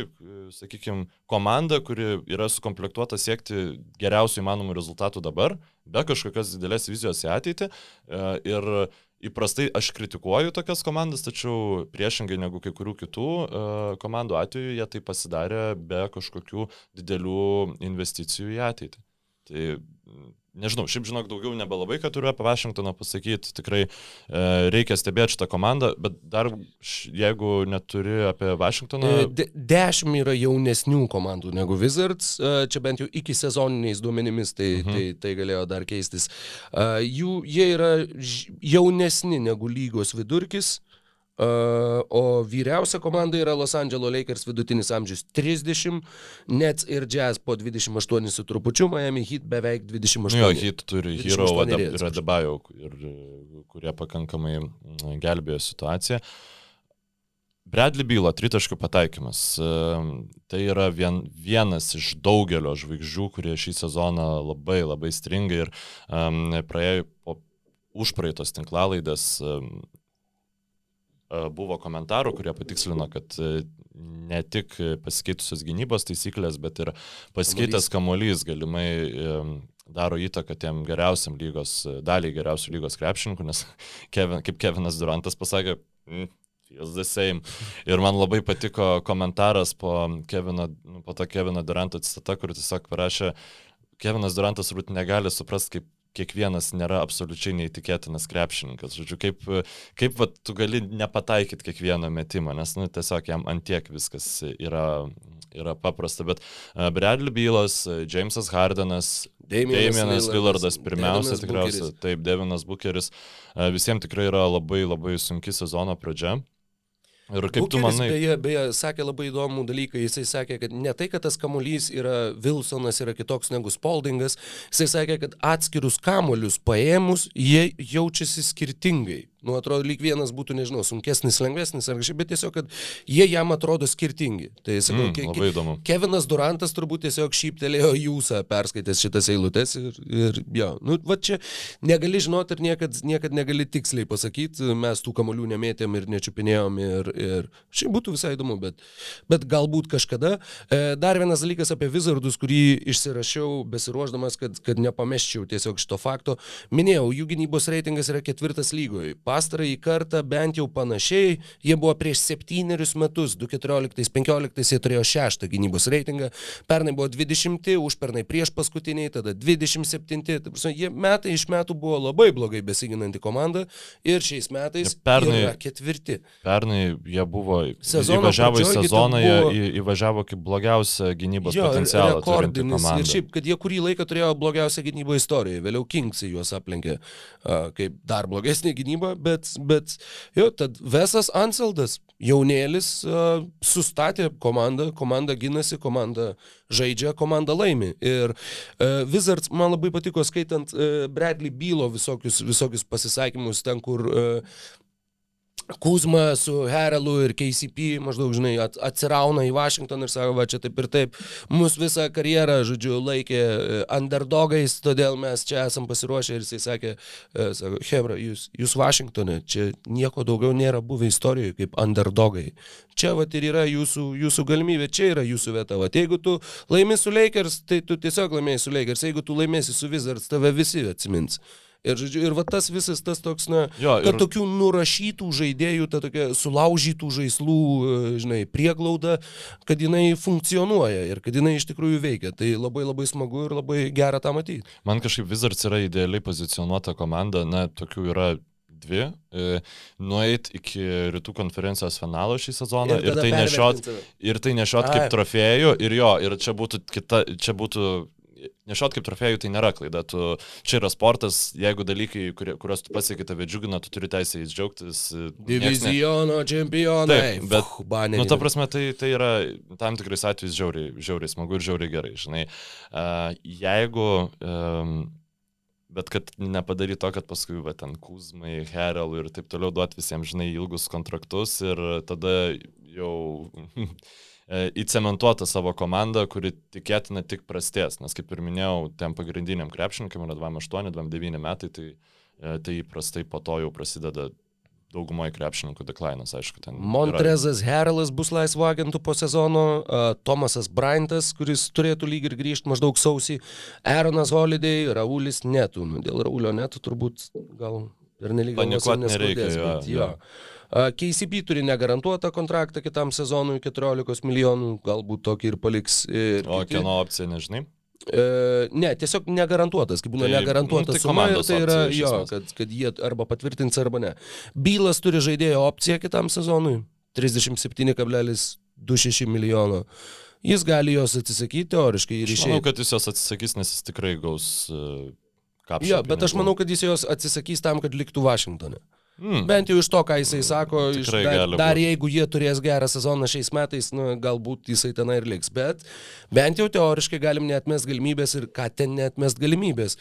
sakykime, komanda, kuri yra sukomplektuota siekti geriausių įmanomų rezultatų dabar, be kažkokios didelės vizijos į ateitį. E, ir įprastai aš kritikuoju tokias komandas, tačiau priešingai negu kai kurių kitų e, komandų atveju jie tai pasidarė be kažkokių didelių investicijų į ateitį. Tai nežinau, šiaip žinok, daugiau nebelabai, ką turiu apie Vašingtoną pasakyti, tikrai e, reikia stebėti šitą komandą, bet dar š- jeigu neturi apie Vašingtoną, E, De, dešimt yra jaunesnių komandų negu Wizards, e, čia bent jau iki sezoniniais duomenimis tai, mhm. tai, tai galėjo dar keistis. E, Jų, jie yra jaunesni negu lygos vidurkis, o vyriausia komanda yra Los Angeles Lakers vidutinis amžius 30, Nets ir Jazz po 28 su trupučiu, Miami Heat beveik 28. Nu jo, hit turi 28 Hero ir, e, kurie pakankamai mm, gelbėjo situaciją. Bradley Bylo tritaškių pataikymas. Tai yra vien, vienas iš daugelio žvaigždžių, kurie šį sezoną labai labai stringa ir um, praėjo po užpraeitos tinklalaidės um, buvo komentarų, kurie patikslino, kad e, ne tik pasikeitusios gynybos taisyklės, bet ir pasikeitęs kamuolys galimai daro įtaką tiem geriausiam lygos, daliai geriausių lygos krepšininkų, nes Kevin, kaip Kevinas Durantas pasakė, mm, feels the same. Ir man labai patiko komentaras po, Kevino, po to Kevino Duranto citata, kur tiesiog parašė, Kevinas Durantas turbūt negali suprasti, kaip kiekvienas nėra absoliučiai neįtikėtinas krepšininkas. Žodžiu, kaip, kaip va, tu gali nepataikyti kiekvieno metimo, nes nu, tiesiog jam antiek viskas yra, yra paprasta. Bet uh, Bradley Bylas, Jamesas Hardenas, Damienas Lillardas pirmiausia, Devinas tikriausiai, Bookeris. taip, Devinas Bucheris, uh, visiems tikrai yra labai labai sunki sezono pradžia. Ir kaip tu Bukeris, manai, Beje, beje, sakė labai įdomų dalyką. Jisai sakė, kad ne tai, kad tas kamuolys yra Wilsonas, yra kitoks negu Spaldingas. Jisai sakė, kad atskirus kamuolius paėmus, jie jaučiasi skirtingai. Nu, atrodo, lyg vienas būtų, nežinau, sunkesnis, lengvesnis ar kažkaip, bet tiesiog, kad jie jam atrodo skirtingi. Tai sakau, Mm, ke- ke-. Kevinas Durantas turbūt tiesiog šyptelėjo jūsą perskaitęs šitas eilutes ir, ir jo, nu, va čia negali žinoti ir niekad, niekad negali tiksliai pasakyti, mes tų kamolių nemėtėm ir nečiupinėjom ir, ir šiaip būtų visai įdomu, bet, bet galbūt kažkada. E, dar vienas dalykas apie Wizardus, kurį išsirašiau besiruoždamas, kad, kad nepameščiau tiesiog šito fakto. Minėjau, jų gynybos reitingas yra ketvirtas lygoje. Pastarąjį kartą bent jau panašiai, jie buvo prieš septynerius metus, 2014-2015 jie turėjo šeštą gynybos reitingą, pernai buvo 20, užpernai prieš paskutiniai, tada 27, tai prasme, jie metai iš metų buvo labai blogai besiginanti komanda ir šiais metais Ir pernai- yra ketvirti. Pernai jie buvo, Sezono įvažiavo į pradžioj ten sezoną, jie buvo- į- įvažiavo kaip blogiausią gynybos Jo, potencialą. rekordinis. Ir šiaip, kad jie kurį laiką turėjo blogiausią gynybą istorijoje, vėliau Kingsai juos aplenkė kaip dar blogesnė gynyba, bet, bet jo, tad Vesas Anseldas, jaunėlis, a, sustatė komandą, komanda ginasi, komanda žaidžia, komanda laimi. Ir a, Wizards man labai patiko skaitant a, Bradley Bylo visokius, visokius pasisakymus ten, kur a, Kuzma su Herelu ir KCP maždaug, žinai, at, atsirauna į Vašingtoną ir sako, va čia taip ir taip. Mūsų visą karjerą, žodžiu, laikė e, underdogais, todėl mes čia esam pasiruošę ir jisai sakė, e, sako, Hebra, jūs, jūs Vašingtonė, čia nieko daugiau nėra buvę istorijoje kaip underdogai. Čia va ir yra jūsų, jūsų galimybė, čia yra jūsų vieta. Va, jeigu tu laimi su Lakers, tai tu tiesiog laimėjai su Lakers, jeigu tu laimėsi su Wizards, tave visi atsimins. Ir, žodžiu, ir va tas visas tas toks, na, Jo, kad ir- tokių nurašytų žaidėjų, ta tokia sulaužytų žaislų, e, žinai, prieglauda, kad jinai funkcionuoja ir kad jinai iš tikrųjų veikia. Tai labai labai smagu ir labai gera tą matyti. Man kažkaip Wizards yra idealiai pozicionuota komanda, na, tokių yra dvi, e, nueit iki rytų konferencijos finalo šį sezoną ir, ir tai nešiot, ir tai nešiot Ai. kaip trofėjų ir jo, ir čia būtų kita, čia būtų nešiot kaip trofėjų tai nėra klaida. Tu, čia yra sportas, jeigu dalykai, kurie, kuriuos tu pasiekai tave džiugina, tu turi teisę jais džiaugtis. Diviziono čempionai. Taip, bet, Fuh, nu, ta prasme, tai, tai yra tam tikrais atvejais žiauriai, žiauriai smagu ir žiauriai gerai, žinai. Uh, jeigu um, Bet kad nepadaryt to, kad paskui, va, ten Kuzmai, Herel ir taip toliau duot visiems, žinai, ilgus kontraktus ir tada jau įcementuota savo komandą, kuri tikėtina tik prastės. Nes kaip ir minėjau, tiem pagrindiniam krepšininkam yra 28-29 metai, tai, e, tai įprastai po to jau prasideda daugumoje krepšininkų deklainas, aišku. Montrezas yra... Herelas bus laisvo agentų po sezono, uh, Tomasas Bryantas, kuris turėtų lyg ir grįžti maždaug sausį, Aaronas Holiday, Raulis Netų. Nu, dėl Raulio Netų turbūt gal ir nelygiai. Panikuoti nereikia. Jo, bet, jo. KCP turi negarantuotą kontraktą kitam sezonui 14 milijonų, galbūt tokį ir paliks. Ir o kiti. kieno opcija, nežinai? E, ne, tiesiog negarantuotas, kaip būna tai, negarantuotas nu, tai suma, tai yra jo, kad, kad jie arba patvirtins arba ne. Bylas turi žaidėjo opciją kitam sezonui 37,26 milijono. Jis gali jos atsisakyti teoriškai ir išėjti. Manau, kad jis jos atsisakys, nes jis tikrai gaus uh, kapšą. Jo, bet aš manau, kad jis jos atsisakys tam, kad liktų Vašingtone. Hmm. Bent jau iš to, ką jisai sako, iš, dar, dar jeigu jie turės gerą sezoną šiais metais, nu, galbūt jisai ten ir liks, bet bent jau teoriškai galim netmest galimybės ir ką ten netmest galimybės.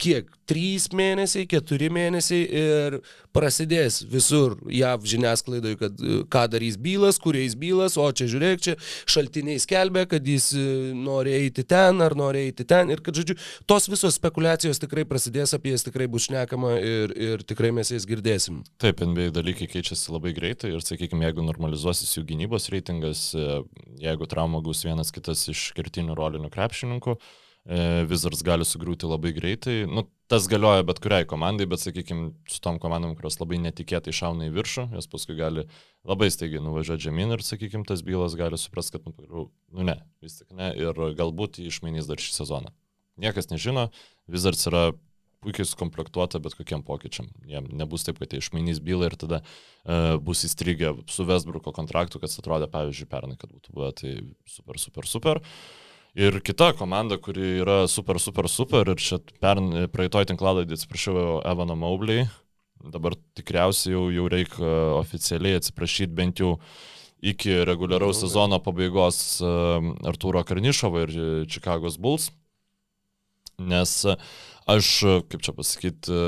Kiek, trys mėnesiai, keturi mėnesiai ir prasidės visur JAV žiniasklaidoje, kad e, ką darys bylas, kuriais bylas, o čia žiūrėk, čia šaltiniai skelbia, kad jis e, nori eiti ten ar nori eiti ten ir kad, žodžiu, tos visos spekulacijos tikrai prasidės, apie jas tikrai bus šnekama ir, ir tikrai mes jas girdėsim. Taip, NBA dalykai keičiasi labai greitai ir, sakykime, jeigu normalizuosis jų gynybos reitingas, e, jeigu trauma gaus vienas kitas iš kertinių rolinių krepšininkų, Wizards gali sugriūti labai greitai. Nu, tas galioja bet kuriai komandai, bet sakykime, su tom komandom, kurios labai netikėtai šauna į viršų, jos paskui gali labai staigiai nuvažiuoti žemyn ir, sakykime, tas bylas gali suprasti, kad, nu, nu ne, vis tik ne, ir galbūt jį išmainys dar šį sezoną. Niekas nežino, Wizards yra puikiai sukomplektuota bet kokiem pokyčiam. Jiem nebus taip, kad jie išmainys bylą ir tada uh, bus įstrigę su Westbrooko kontraktu, kas atrodė, pavyzdžiui, pernai, kad būtų buvę, tai super, super, super. Uh, Ir kita komanda, kuri yra super, super, super, ir čia pern, praeitoj tinklalaidį atsiprašau Evano Maublį, dabar tikriausiai jau, jau reikia oficialiai atsiprašyti bent jau iki reguliaraus sezono pabaigos Artūro Karnišovo ir Čikagos Bulls. Nes aš, kaip čia pasakyti,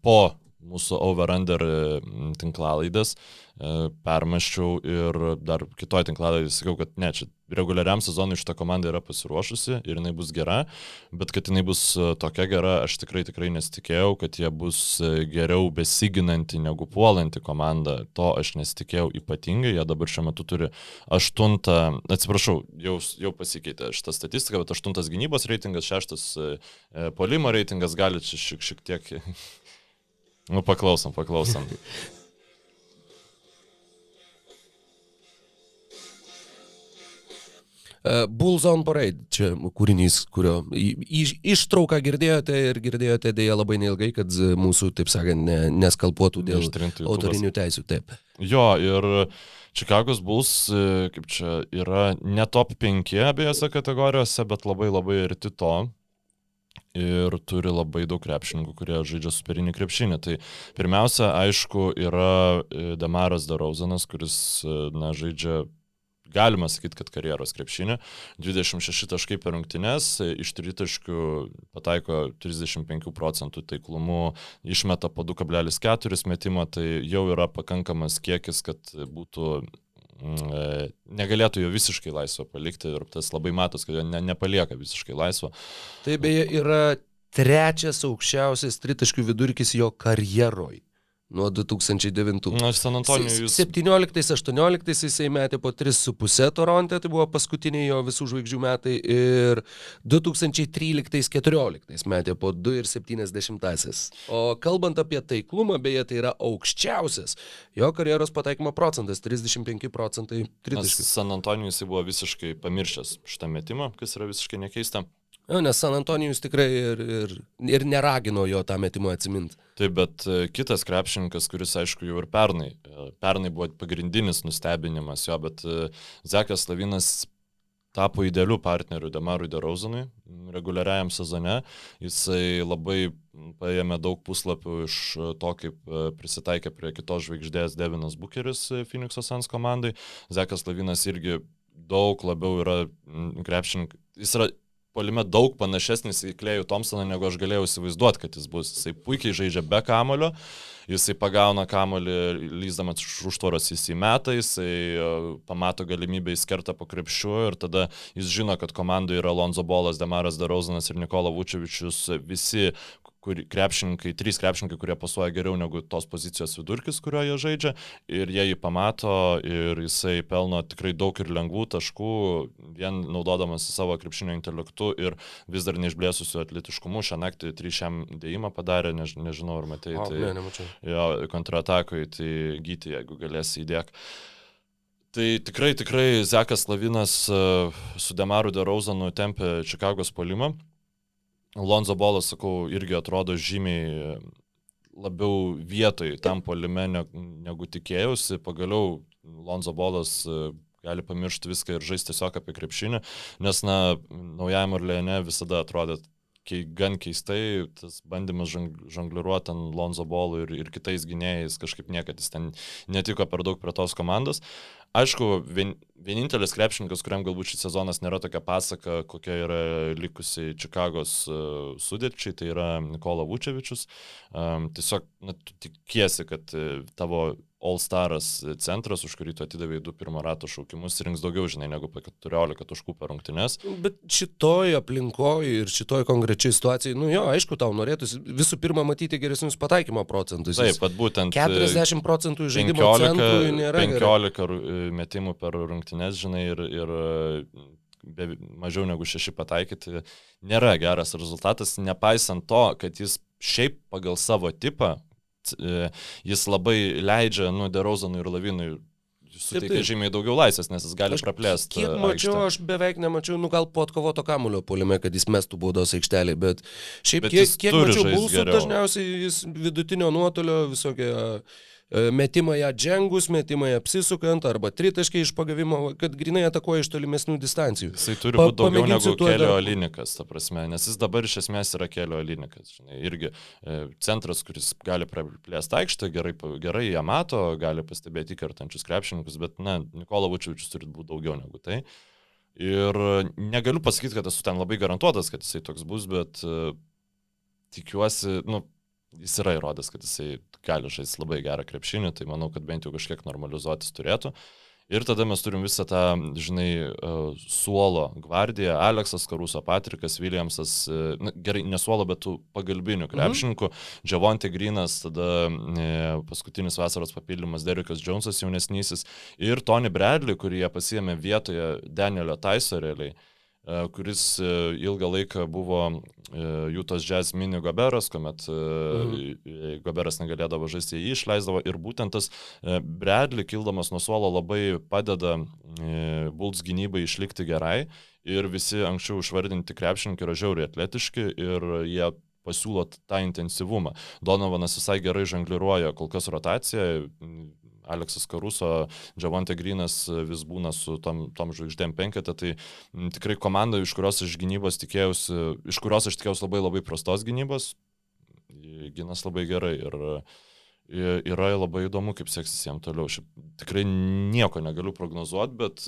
po mūsų over-under tinklalaidės permaščiau ir dar kitoj tinklalaidai sakiau, kad ne, čia reguliariam sezonui šitą komandą yra pasiruošusi ir jinai bus gera, bet kad jinai bus e, tokia gera, aš tikrai tikrai nesitikėjau, kad jie bus e, geriau besiginanti negu puolanti komanda. To aš nesitikėjau ypatingai, jie dabar šiuo metu turi aštuntą, atsiprašau, jau, jau pasikeitė šitą statistiką, bet aštuntas gynybos reitingas, šeštas e, polimo reitingas, gali čia šiek, šiek tiek... nu, paklausom, paklausom. Uh, Bulls on Parade, čia kūrinys, kurio iš, ištrauką girdėjote ir girdėjote dėja labai neilgai, kad mūsų, taip sakant, ne, neskalpuotų dėl autorinių teisų. Taip. Jo, ir Čikagos Bulls, e, kaip čia, yra ne top 5 abiejose kategorijose, bet labai labai arti to. Ir turi labai daug krepšininkų, kurie žaidžia superinį krepšinį. Tai pirmiausia, aišku, yra e, Damaras Darauzanas, kuris, e, na, žaidžia galima sakyti, kad karjeros krepšinė. 26 taškai per rungtynes, iš tritaškių pataiko 35 procentų taiklumu, išmeta po 2,4 metimo, tai jau yra pakankamas kiekis, kad būtų e, negalėtų jo visiškai laisvo palikti ir tas labai matos, kad jo ne, nepalieka visiškai laisvo. Tai beje yra trečias aukščiausias tritaškių vidurkis jo karjeroj nuo 2009. Na, San Antonijus. Jūs... 17-18 jisai metė po 3,5 Toronte, tai buvo paskutiniai jo visų žvaigždžių metai ir 2013-14 metė po 2,70. O kalbant apie taiklumą, beje, tai yra aukščiausias jo karjeros pataikymo procentas - 35 procentai. San Antonijus jisai buvo visiškai pamiršęs šitą metimą, kas yra visiškai nekeista. Jo, nes San Antonijus tikrai ir, ir, ir neragino jo tą metimą atsiminti. Taip, bet e, kitas krepšininkas, kuris aišku jau ir pernai, e, pernai buvo pagrindinis nustebinimas jo, bet e, Zekas Lavinas tapo idealiu partneriu Demarui DeRozanui reguliariajam sezone. Jisai labai paėmė daug puslapių iš to, kaip prisitaikė prie kitos žvaigždės Devinas Bucheris Phoenix'o Sans komandai. Zekas Lavinas irgi daug labiau yra krepšininkas. Jis yra polime daug panašesnis į Klejų Thompsoną, negu aš galėjau įsivaizduoti, kad jis bus. Jisai puikiai žaidžia be kamulio, jisai pagauna kamulį, lyzdamas iš užtvaros jis įmeta, jisai e, pamato galimybę įskertą po krepšiu ir tada jis žino, kad komandoje yra Lonzo Bolas, Demaras Darozanas ir Nikola Vučevičius, visi kur, krepšininkai, trys krepšininkai, kurie pasuoja geriau negu tos pozicijos vidurkis, kurio jie žaidžia, ir jie jį pamato ir jisai pelno tikrai daug ir lengvų taškų, vien naudodamas savo krepšinio intelektu ir vis dar neišblėsusiu atletiškumu. Šią naktį trišiam dėjimą padarė, než, nežinau, ar matai, O, tai ne, nemačiau. jo kontratakui, tai gyti, jeigu galėsi įdėk. Tai tikrai, tikrai Zekas Lavinas e, su Demaru Derauzanu tempė Čikagos polimą. Lonzo Bolas, sakau, irgi atrodo žymiai labiau vietoj tam polime ne- negu tikėjausi. Pagaliau Lonzo Bolas e, gali pamiršti viską ir žaisti tiesiog apie krepšinį, nes, na, naujajam Orleane visada atrodė kei, gan keistai, tas bandymas žongliruoti ant Lonzo Bolo ir, ir kitais gynėjais, kažkaip niekada jis ten netiko per daug prie tos komandos. Aišku, vien, vienintelis krepšininkas, kuriam galbūt šis sezonas nėra tokia pasaka, kokia yra likusi Čikagos uh, sudėčiai, tai yra Nikola Vučevičius. Um, tiesiog na, tikiesi, kad uh, tavo All Staras centras, už kurį tu atidavai du pirmo rato šaukimus, rinks daugiau, žinai, negu po 14 taškų per rungtynes. Bet šitoj aplinkoje ir šitoj konkrečiai situacijai, nu jo, aišku, tau norėtųsi visų pirma matyti geresnius pataikymo procentus. Taip, pat būtent e, 40 procentų iš žaidimo centrų nėra. 15 gerai. ru- metimų per rungtynes, žinai, ir, ir be, mažiau negu 6 pataikyti nėra geras rezultatas, nepaisant to, kad jis šiaip pagal savo tipą, e, jis labai leidžia, nu, Derozanui ir Lavinui suteikia taip. žymiai daugiau laisvės, nes jis gali Aš praplėsti. Kiek mačiau, aš beveik nemačiau, nu gal po atkovoto kamulio polime, kad jis mestų baudos aikštelį, bet šiaip Bet kiek, kiek mačiau geriau. dažniausiai jis vidutinio nuotolio visokie e, metimai atžengus, metimai apsisukant arba tritaškiai iš pagavimo, kad grinai atakuoja iš tolimesnių distancijų. Jisai turi Pa- būti daugiau pamėginsiu negu kelio dar- alinikas, ta prasme, nes jis dabar iš esmės yra kelio alinikas. Žinai, irgi e, centras, kuris gali praplėsti aikštę, gerai, pa- gerai ją mato, gali pastebėti įkartančius krepšininkus, bet, na, Nikola Vučiučius turi būti daugiau negu tai. Ir negaliu pasakyti, kad esu ten labai garantuotas, kad jisai toks bus, bet e, tikiuosi, nu, jis yra įrodęs, kad jisai gali žaisti labai gerą krepšinį, tai manau, kad bent jau kažkiek normalizuotis turėtų. Ir tada mes turim visą tą, žinai, e, suolo gvardiją, Aleksas Karuso, Patrikas Williamsas, e, na, gerai, ne suolo, bet tų pagalbinių krepšininkų, mhm. Džavonte Grinas, tada e, paskutinis vasaros papildymas Derekas Jonesas jaunesnysis ir Tony Bradley, kurį jie pasiėmė vietoje Danielio Taiso realiai kuris e, ilgą laiką buvo e, Jūtos Jazz mini Goberas, kuomet mhm. Goberas negalėdavo žaisti, jį išleisdavo ir būtent tas e, Bradley kildamas nuo suolo labai padeda e, Bulls gynybai išlikti gerai ir visi anksčiau išvardinti krepšininkai yra žiauriai atletiški ir jie pasiūlo tą intensyvumą. Donovanas visai gerai žangliruoja kol kas rotaciją, Aleksas Karuso, Džavante Grinas vis būna su tom, tom žvaigždėm penketą, tai tikrai komanda, iš kurios aš gynybos tikėjausi, iš kurios aš tikėjausi labai labai prastos gynybos, gynas labai gerai ir yra labai įdomu, kaip seksis jam toliau. Šiaip tikrai nieko negaliu prognozuoti, bet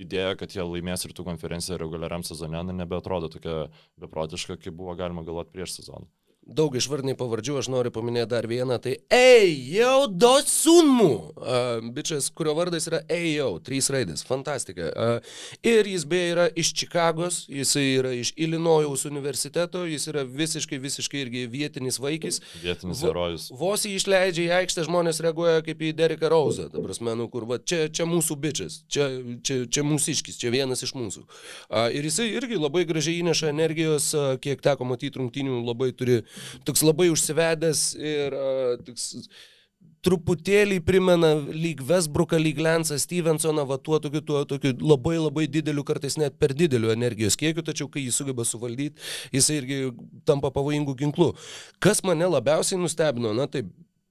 idėja, kad jie laimės rytų konferenciją reguliariam sezone, na, nebeatrodo tokia beprotiška, kaip buvo galima galvoti prieš sezoną. Daug išvardiniai pavardžių, aš noriu paminėti dar vieną, tai Ejau Dosunmu, uh, bičias, kurio vardas yra Ejau, trys raidės, fantastika. Uh, ir jis beje yra iš Čikagos, jis yra iš Ilinojaus universiteto, jis yra visiškai, visiškai irgi vietinis vaikis. Vietinis herojus. Vos jį išleidžia į aikštę, žmonės reaguoja kaip į Dereką Rauzą. Ta prasme, nu kur, va, čia, čia mūsų bičias, čia, čia, čia mūsų iškis, čia vienas iš mūsų. A, ir jisai irgi labai gražiai įneša energijos, a, kiek teko matyti rungtynių, labai turi, toks labai užsivedęs ir toks truputėlį primena lyg Vesbruką, lyg Lensą Stevensoną, va tuo tokiu, tuo tokiu labai labai dideliu, kartais net per dideliu energijos kiekiu, tačiau kai jį sugeba suvaldyti, jisai irgi tampa pavojingų ginklų. Kas mane labiausiai nustebino, na taip,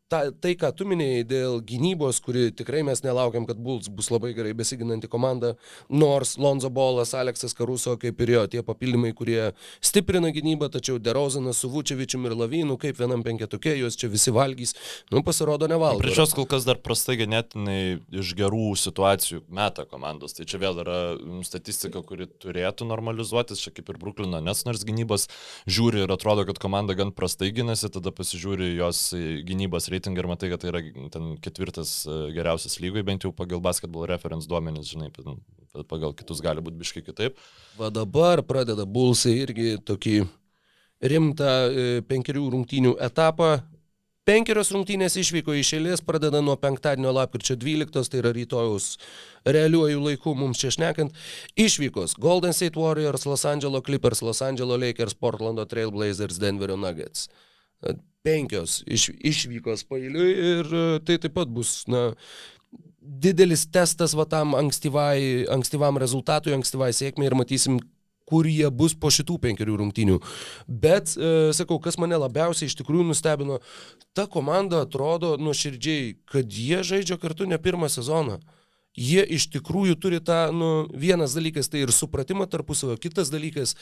ta, tai, ką tu minėjai dėl gynybos, kuri tikrai mes nelaukiam, kad Bulls bus labai gerai besiginanti komanda, nors Lonzo Bolas, Aleksas Karuso, kaip ir jo, tie papildymai, kurie stiprina gynybą, tačiau Derozanas su Vučevičium ir Lavinu, kaip vienam penketukė, juos čia visi valgys, nu pasirodo nevalgo. Prieš kol kas dar prastai ganėtinai iš gerų situacijų meta komandos, tai čia vėl yra statistika, kuri turėtų normalizuotis, čia kaip ir Bruklino, nes nors gynybos žiūri ir atrodo, kad komanda gan prastai gynasi, tada pasižiūri jos gynybos reitingą reitingą ir matai, kad tai yra ten ketvirtas e, geriausias lygoj, bent jau pagal basketball reference duomenys, žinai, pagal kitus gali būti biškai kitaip. Va dabar pradeda Bulsai irgi tokį rimtą e, penkerių rungtynių etapą. Penkerios rungtynės išvyko iš eilės, pradeda nuo penktadienio lapkričio 12, tai yra rytojus realiuoju laiku mums čia šnekant. Išvykos Golden State Warriors, Los Angeles Clippers, Los Angeles Lakers, Portlando Trailblazers, Denverio Nuggets penkios iš, išvykos pailiui ir e, tai taip pat bus, na, didelis testas va tam ankstyvai, ankstyvam rezultatui, ankstyvai sėkmei ir matysim, kur jie bus po šitų penkerių rungtynių. Bet, e, sakau, kas mane labiausiai iš tikrųjų nustebino, ta komanda atrodo nuoširdžiai, kad jie žaidžia kartu ne pirmą sezoną. Jie iš tikrųjų turi tą, nu, vienas dalykas tai ir supratimą tarpusavio, kitas dalykas,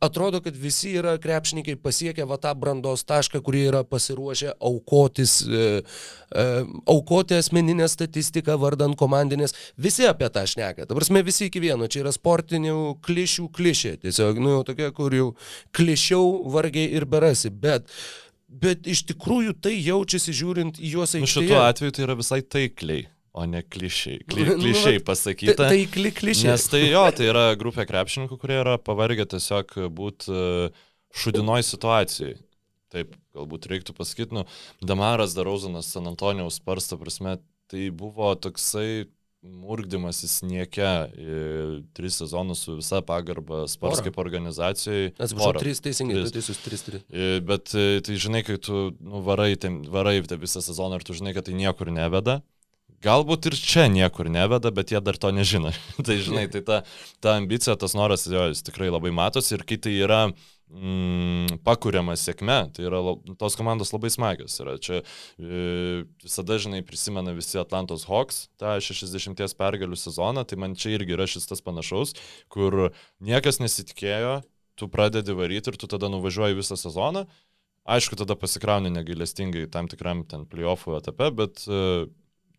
atrodo, kad visi yra krepšininkai pasiekę va tą brandos tašką, kurie yra pasiruošę aukotis, e, e, aukoti asmeninę statistiką vardant komandinės. Visi apie tą šneka. Dabar mes visi iki vieno. Čia yra sportinių klišių klišė. Tiesiog, nu, tokia, kur jau klišiau vargiai ir berasi. Bet Bet iš tikrųjų tai jaučiasi žiūrint į juos aikštėje. Nu, šituo atveju tai yra visai taikliai o ne klišiai. Kli, nu, klišiai pasakyta. Tai, tai kli, klišiai. Nes tai jo, tai yra grupė krepšininkų, kurie yra pavargę tiesiog būti e, šudinoj situacijai. Taip, galbūt reiktų pasakyti, nu, Damaras Darauzanas San Antonijaus sparsta prasme, tai buvo toksai murkdymasis nieke tris sezonus su visa pagarba Spars kaip organizacijai. Atsiprašau, trys teisingai, tris. teisus, tris, tris. Bet e, tai žinai, kai tu nu, varai, ten, varai tą visą sezoną ir tu žinai, kad tai niekur neveda, Galbūt ir čia niekur neveda, bet jie dar to nežino. tai žinai, tai ta, ta ambicija, tas noras, jo, jis tikrai labai matosi ir kai tai yra mm, pakūriama sėkme, tai yra tos komandos labai smagios. Yra. Čia e, visada, žinai, prisimena visi Atlantos Hawks tą 60 pergalių sezoną, tai man čia irgi yra šis tas panašaus, kur niekas nesitikėjo, tu pradedi varyti ir tu tada nuvažiuoji visą sezoną. Aišku, tada pasikrauni negailestingai tam tikram ten playoffų etape, bet uh,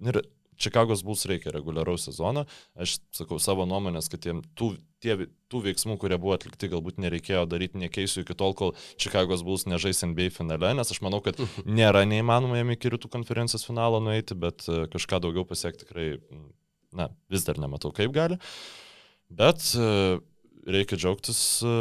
Ir Čikagos Bulls reikia reguliaraus sezono. Aš sakau savo nuomonės, kad tiem, tų, tie, tų veiksmų, kurie buvo atlikti, galbūt nereikėjo daryti nekeisiu iki tol, kol Čikagos Bulls nežais NBA finale, nes aš manau, kad nėra neįmanoma jam iki rytų konferencijos finalo nueiti, bet e, kažką daugiau pasiekti tikrai, na, vis dar nematau, kaip gali. Bet e, reikia džiaugtis e,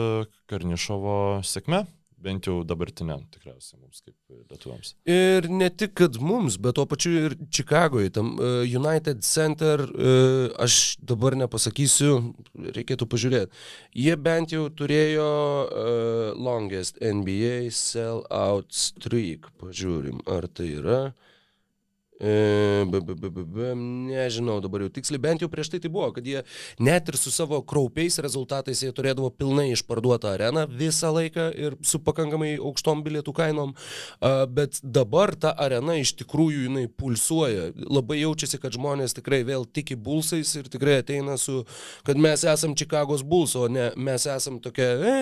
Karnišovo sėkme bent jau dabartiniam tikriausiai mums kaip lietuviams. Ir ne tik, kad mums, bet tuo pačiu ir Čikagoje, tam uh, United Center, uh, aš dabar nepasakysiu, reikėtų pažiūrėti. Jie bent jau turėjo uh, longest NBA sell out streak, pažiūrim, ar tai yra. E, b, b, b, b, b, nežinau dabar jau tiksliai, bent jau prieš tai tai buvo, kad jie net ir su savo kraupiais rezultatais jie turėdavo pilnai išparduotą areną visą laiką ir su pakankamai aukštom bilietų kainom, bet dabar ta arena iš tikrųjų jinai pulsuoja. Labai jaučiasi, kad žmonės tikrai vėl tiki bulsais ir tikrai ateina su, kad mes esam Čikagos buls, o ne mes esam tokia e,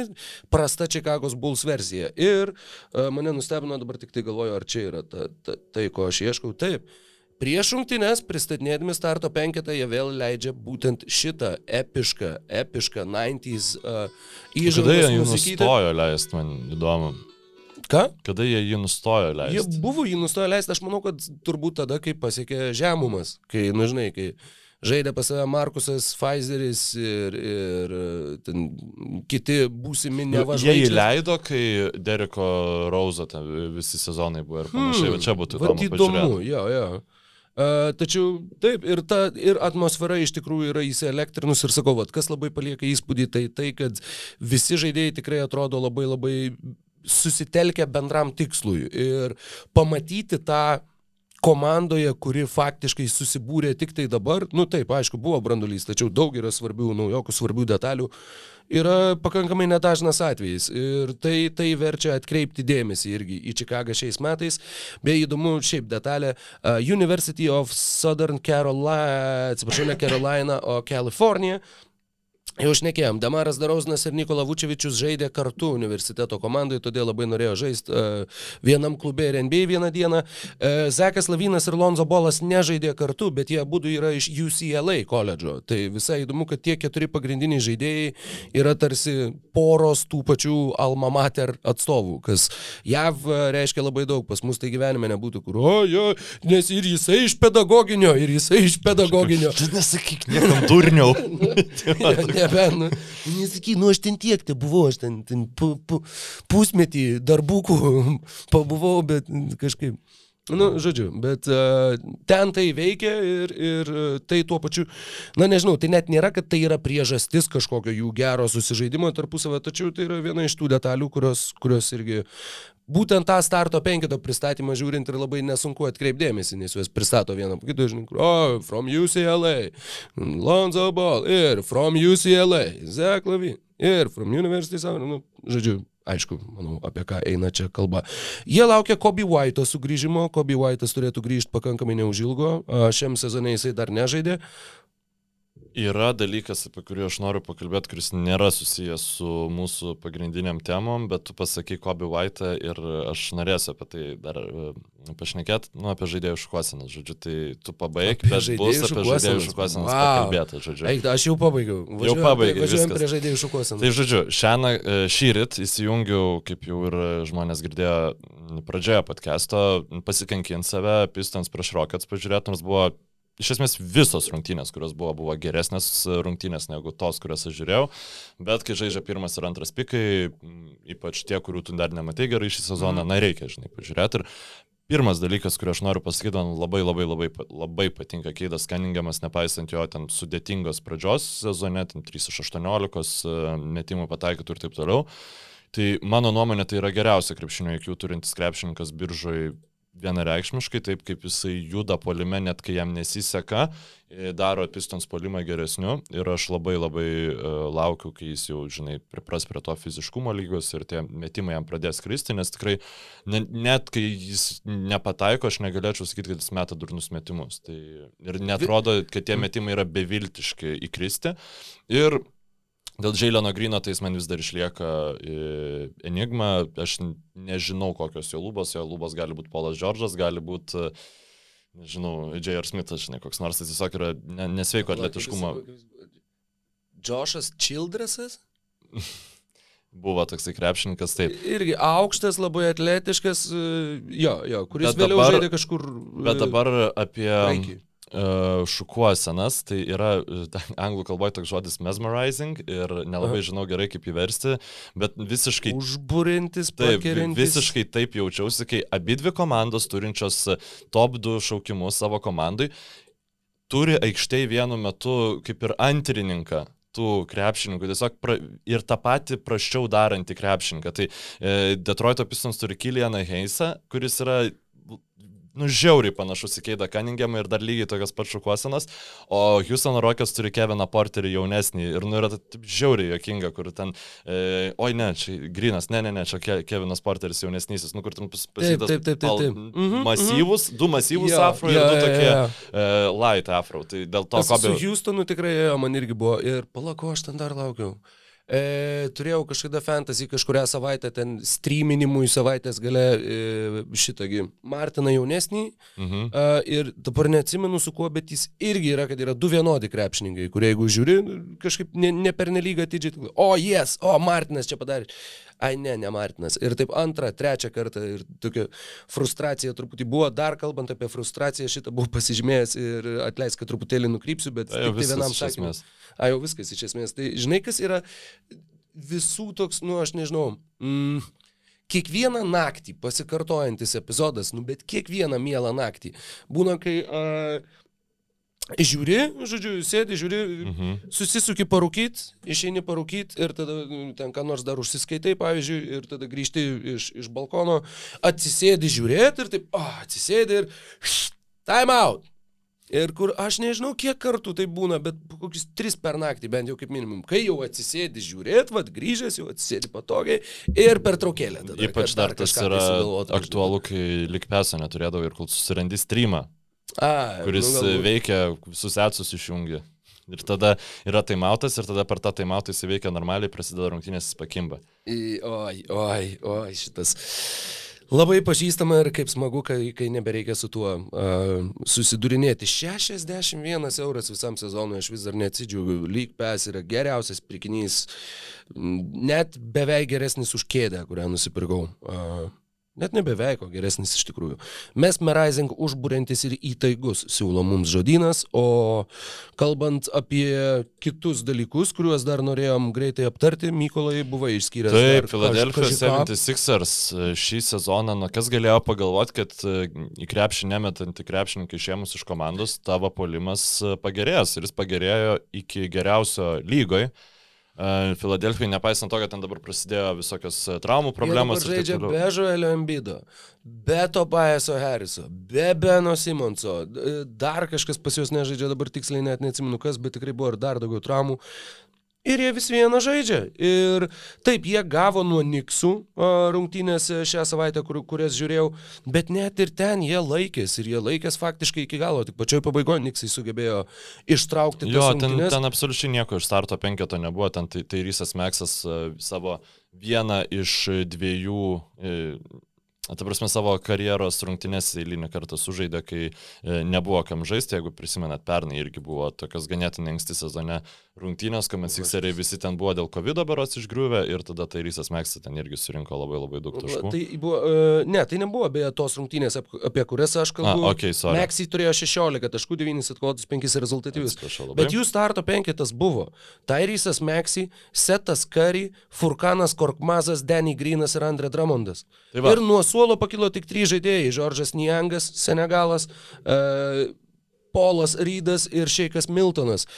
prasta Čikagos buls versija. Ir mane nustebino dabar tik tai galvoju, ar čia yra ta, ta, tai, ko aš ieškau. Taip, Prieš rungtynes, pristatinėdami starto penketą, jie vėl leidžia būtent šitą epišką, epišką 90s uh, įžangą. Kada jie jį nustojo leisti, man įdomu. Ką? Kada jie jį nustojo leisti? Jie buvo jį nustojo leisti, aš manau, kad turbūt tada, kai pasiekė žemumas, kai, nu žinai, kai žaidė pas save Markusas Pfizeris ir, ir ten, kiti būsimi nevažiuojami. Jie įleido, kai Deriko Rauzo visi sezonai buvo ir panašiai, hmm, bet čia būtų įdomu. Įdomu, jo, jo. Uh, tačiau taip, ir, ta, ir atmosfera iš tikrųjų yra įsielektrinus ir sakau, vat, kas labai palieka įspūdį, tai tai, kad visi žaidėjai tikrai atrodo labai labai susitelkę bendram tikslui. Ir pamatyti tą komandoje, kuri faktiškai susibūrė tik tai dabar, nu taip, aišku, buvo brandulys, tačiau daug yra svarbių naujokų, svarbių detalių, yra pakankamai nedažnas atvejis. Ir tai, tai verčia atkreipti dėmesį irgi į Čikagą šiais metais. Beje, įdomu šiaip detalė, uh, University of Southern Carolina, atsiprašau, ne Carolina, o California Jau šnekėjom, Damaras Darauzinas ir Nikola Vučevičius žaidė kartu universiteto komandai, todėl labai norėjo žaisti uh, vienam klube ir NBA vieną dieną. Uh, Zekas Lavinas ir Lonzo Bolas nežaidė kartu, bet jie abu yra iš UCLA koledžo. Tai visai įdomu, kad tie keturi pagrindiniai žaidėjai yra tarsi poros tų pačių alma mater atstovų, kas JAV reiškia labai daug, pas mus tai gyvenime nebūtų, kur, o jo, nes ir jisai iš pedagoginio, ir jisai iš pedagoginio. Tu nesakyk niekam durniau. nebe, nu, nesaky, nu aš ten tiek te buvau, aš ten, ten pu, pu, pusmetį darbukų pabuvau, bet kažkaip. Nu, žodžiu, bet uh, ten tai veikia ir, ir tai tuo pačiu, na nežinau, tai net nėra, kad tai yra priežastis kažkokio jų gero susižaidimo tarpusavio, tačiau tai yra viena iš tų detalių, kurios, kurios irgi būtent tą starto penketo pristatymą žiūrint ir labai nesunku atkreipdėmėsi, nes juos pristato vieną po kito, žinai, oh, from UCLA, Lonzo Ball ir from UCLA, Zach Lavin ir from University of, nu, žodžiu, aišku, manau, apie ką eina čia kalba. Jie laukia Kobe White'o sugrįžimo, Kobe White'as turėtų grįžti pakankamai neužilgo, šiam sezonai jisai dar nežaidė, Yra dalykas, apie kurį aš noriu pakalbėti, kuris nėra susijęs su mūsų pagrindiniam temom, bet tu pasakai Kobe White ir aš norėsiu apie tai dar e, pašnekėti, nu, apie žaidėjų šukuosinas, žodžiu, tai tu pabaig, bet bus apie žaidėjų šukuosinas Wow. pakalbėta, žodžiu. Eik, aš jau pabaigiau. Jau pabaigai, Važiuojam prie žaidėjų šukuosinų. Tai žodžiu, šiandien šį ryt įsijungiau, kaip jau ir žmonės girdėjo pradžioje podcast'o, pasikankint save, Pistons prieš Rockets pažiūrėti, nors buvo iš esmės visos rungtynės, kurios buvo, buvo geresnės rungtynės negu tos, kurias aš žiūrėjau, bet kai žaidžia pirmas ir antras pikai, m, ypač tie, kurių tu dar nematai gerai šį sezoną, na reikia, žinai, pažiūrėti. Ir Pirmas dalykas, kurį aš noriu pasakyti, man labai labai labai, labai patinka Keidas Kaningiamas, nepaisant jo ten sudėtingos pradžios sezone, ten 3 iš 18 e, metimų pataikytų ir taip toliau. Tai mano nuomonė tai yra geriausia krepšinio IQ turintis krepšininkas biržoje vienareikšmiškai, taip kaip jisai juda polime, net kai jam nesiseka, e, daro pistons polimą geresniu ir aš labai labai uh, laukiu, kai jis jau, žinai, pripras prie to fiziškumo lygos ir tie metimai jam pradės kristi, nes tikrai ne, net kai jis nepataiko, aš negalėčiau sakyti, kad jis meta durnus metimus. Tai ir netrodo, kad tie metimai yra beviltiški įkristi. Ir Dėl Džeileno Grino tai jis man vis dar išlieka e, enigma, aš nežinau kokios jo lubos, jo lubos gali būti Polas Džordžas, gali būti, nežinau, J.R. Smithas, žinai, koks nors, tai tiesiog yra ne, nesveiko atletiškumo. Džošas Childresas? Buvo toksai krepšininkas, taip. Irgi aukštas, labai atletiškas, e, jo, jo, kuris Bet vėliau dabar- žaidė kažkur. e, Bet dabar apie Graikijoj. Uh, šukuosenas, tai yra e, anglų kalboje toks žodis mesmerizing ir nelabai Aha. žinau gerai kaip įversti, bet visiškai Užburintis, Taip, visiškai taip jaučiausi, kai abi dvi komandos turinčios e, top 2 šaukimus savo komandai turi aikštėje vienu metu kaip ir antrininką tų krepšininkų, tiesiog pra, ir tą patį praščiau darantį krepšininką. Tai e, Detroito Pistons turi Kilianą Heisą, kuris yra nu, žiauriai panašus į Keidą Kaningiamą ir dar lygiai tokias pat šukuosenas, o Houston Rockets turi Keviną Porterį jaunesnį ir nu yra taip žiauriai jokinga, kur ten, e, oi ne, čia Grinas, ne, ne, ne, čia Ke Kevinas Porteris jaunesnysis, nu kur ten pas- pasidas taip, taip, taip, pal- taip. Mhm, masyvus, du masyvus Jo, afro ir jo, du tokie jo. e, light afro, tai dėl to, ko su Houstonu tikrai man irgi buvo. Ir palako, aš ten dar laukiau. E, turėjau kažkada fantasy kažkuria savaitę, ten streaminimui savaitės gale e, šitągi Martiną jaunesnį. Mhm. A, ir dabar neatsimenu su kuo, bet jis irgi yra, kad yra du vienodi krepšininkai, kurie jeigu žiūri, kažkaip ne, ne per nelygą atidžiai, o, jes, o, Martinas čia padarė. Ai, ne, ne Martinas. Ir taip antrą, trečią kartą ir tokia frustracija truputį buvo, dar kalbant apie frustraciją, šitą buvau pasižymėjęs ir atleisk, kad truputėlį nukrypsiu, bet Tai jau tai vienam sakymui. esmės. A, jau viskas iš esmės. Tai žinai, kas yra visų toks, nu, aš nežinau. Mm, Kiekvieną naktį pasikartojantis epizodas, nu bet kiekvieną mielą naktį. Būna, kai uh, Žiūri, žodžiu, sėdi, žiūri, Mhm. susisuki parūkyt, išeini parūkyt ir tada nu, ten ką nors dar užsiskaitai, pavyzdžiui, ir tada grįžti iš, iš balkono, atsisėdi žiūrėti ir taip, oh, atsisėdi ir time out. Ir kur aš nežinau, kiek kartų tai būna, bet kokius tris per naktį bent jau kaip minimum. Kai jau atsisėdi žiūrėt, vad grįžęs jau atsisėdi patogiai ir per traukėlę. Tada, Ypač kad dar tas yra aktualu, kai lik peso neturėdavo ir kol susirandi streamą, A, kuris nu, galbūt. veikia, visus etsus išjungia. Ir tada yra taimautas ir tada per tą taimautą jis veikia normaliai, prasideda rungtynės, jis pakimba. Į- Oi, oi, oi, šitas. Labai pažįstama ir kaip smagu, kai, kai nebereikia su tuo uh, susidurinėti. 61 euras visam sezonui, aš vis dar neatsidžiaugiu. Lyg pes yra geriausias pirkinys, net beveik geresnis už kėdę, kurią nusipirkau. Uh, Net ne beveik, o geresnis iš tikrųjų. Mes Merizing užbūrintis ir įtaigus siūlo mums žodynas, o kalbant apie kitus dalykus, kuriuos dar norėjom greitai aptarti, Mykolai buvo išskyręs. Taip, kažką. 76ers e, šį sezoną, nu kas galėjo pagalvoti, kad e, į krepšį nemetantį krepšininką išėmus iš komandos, tavo polimas e, pagerės ir jis pagerėjo iki geriausio lygoj. Filadelfijai, nepaisant to, kad ten dabar prasidėjo visokios e, traumų problemos. Jie žaidžia be Joelio Embido, be Tobiaso Harriso, be Beno Simonso, d- dar kažkas pas juos nežaidžia, dabar tiksliai net neatsimenu kas, bet tikrai buvo ir dar daugiau traumų. Ir jie vis vieną žaidžia. Ir taip, jie gavo nuo Niksų rungtynės e, šią savaitę, kur, kurias žiūrėjau, bet net ir ten jie laikėsi ir jie laikės faktiškai iki galo. Tik pačioj pabaigoje Niksai sugebėjo ištraukti Jo, ten, ten absoliučiai nieko iš starto penketo nebuvo, ten tai, tai Rysas Meksas e, savo vieną iš dviejų, e, ta prasme, savo karjeros rungtynės eilinį kartą sužaidė, kai e, nebuvo kam žaisti, jeigu prisimenat, pernai irgi buvo tokios ganėtinai anksti sezone rungtynės, kuomet Sikseriai visi ten buvo dėl COVID beros išgriuvę ir tada tai Rysas Meksas ten irgi surinko labai labai daug taškų. Tai buvo, uh, ne, tai nebuvo beje tos rungtynės, ap- apie kurias aš kalbu. A, sorry. Meksai turėjo 16 taškų, 9 atkovotus, 5 rezultatyvius. Bet jų starto penketas buvo Tairysas Meksai, Setas Kari, Furkanas Korkmazas, Danny Grinas ir Andre Dramondas. Tai va. ir nuo suolo pakilo tik trys žaidėjai - Žoržas Niangas, Senegalas, uh, Polas Rydas ir Šeikas Miltonas.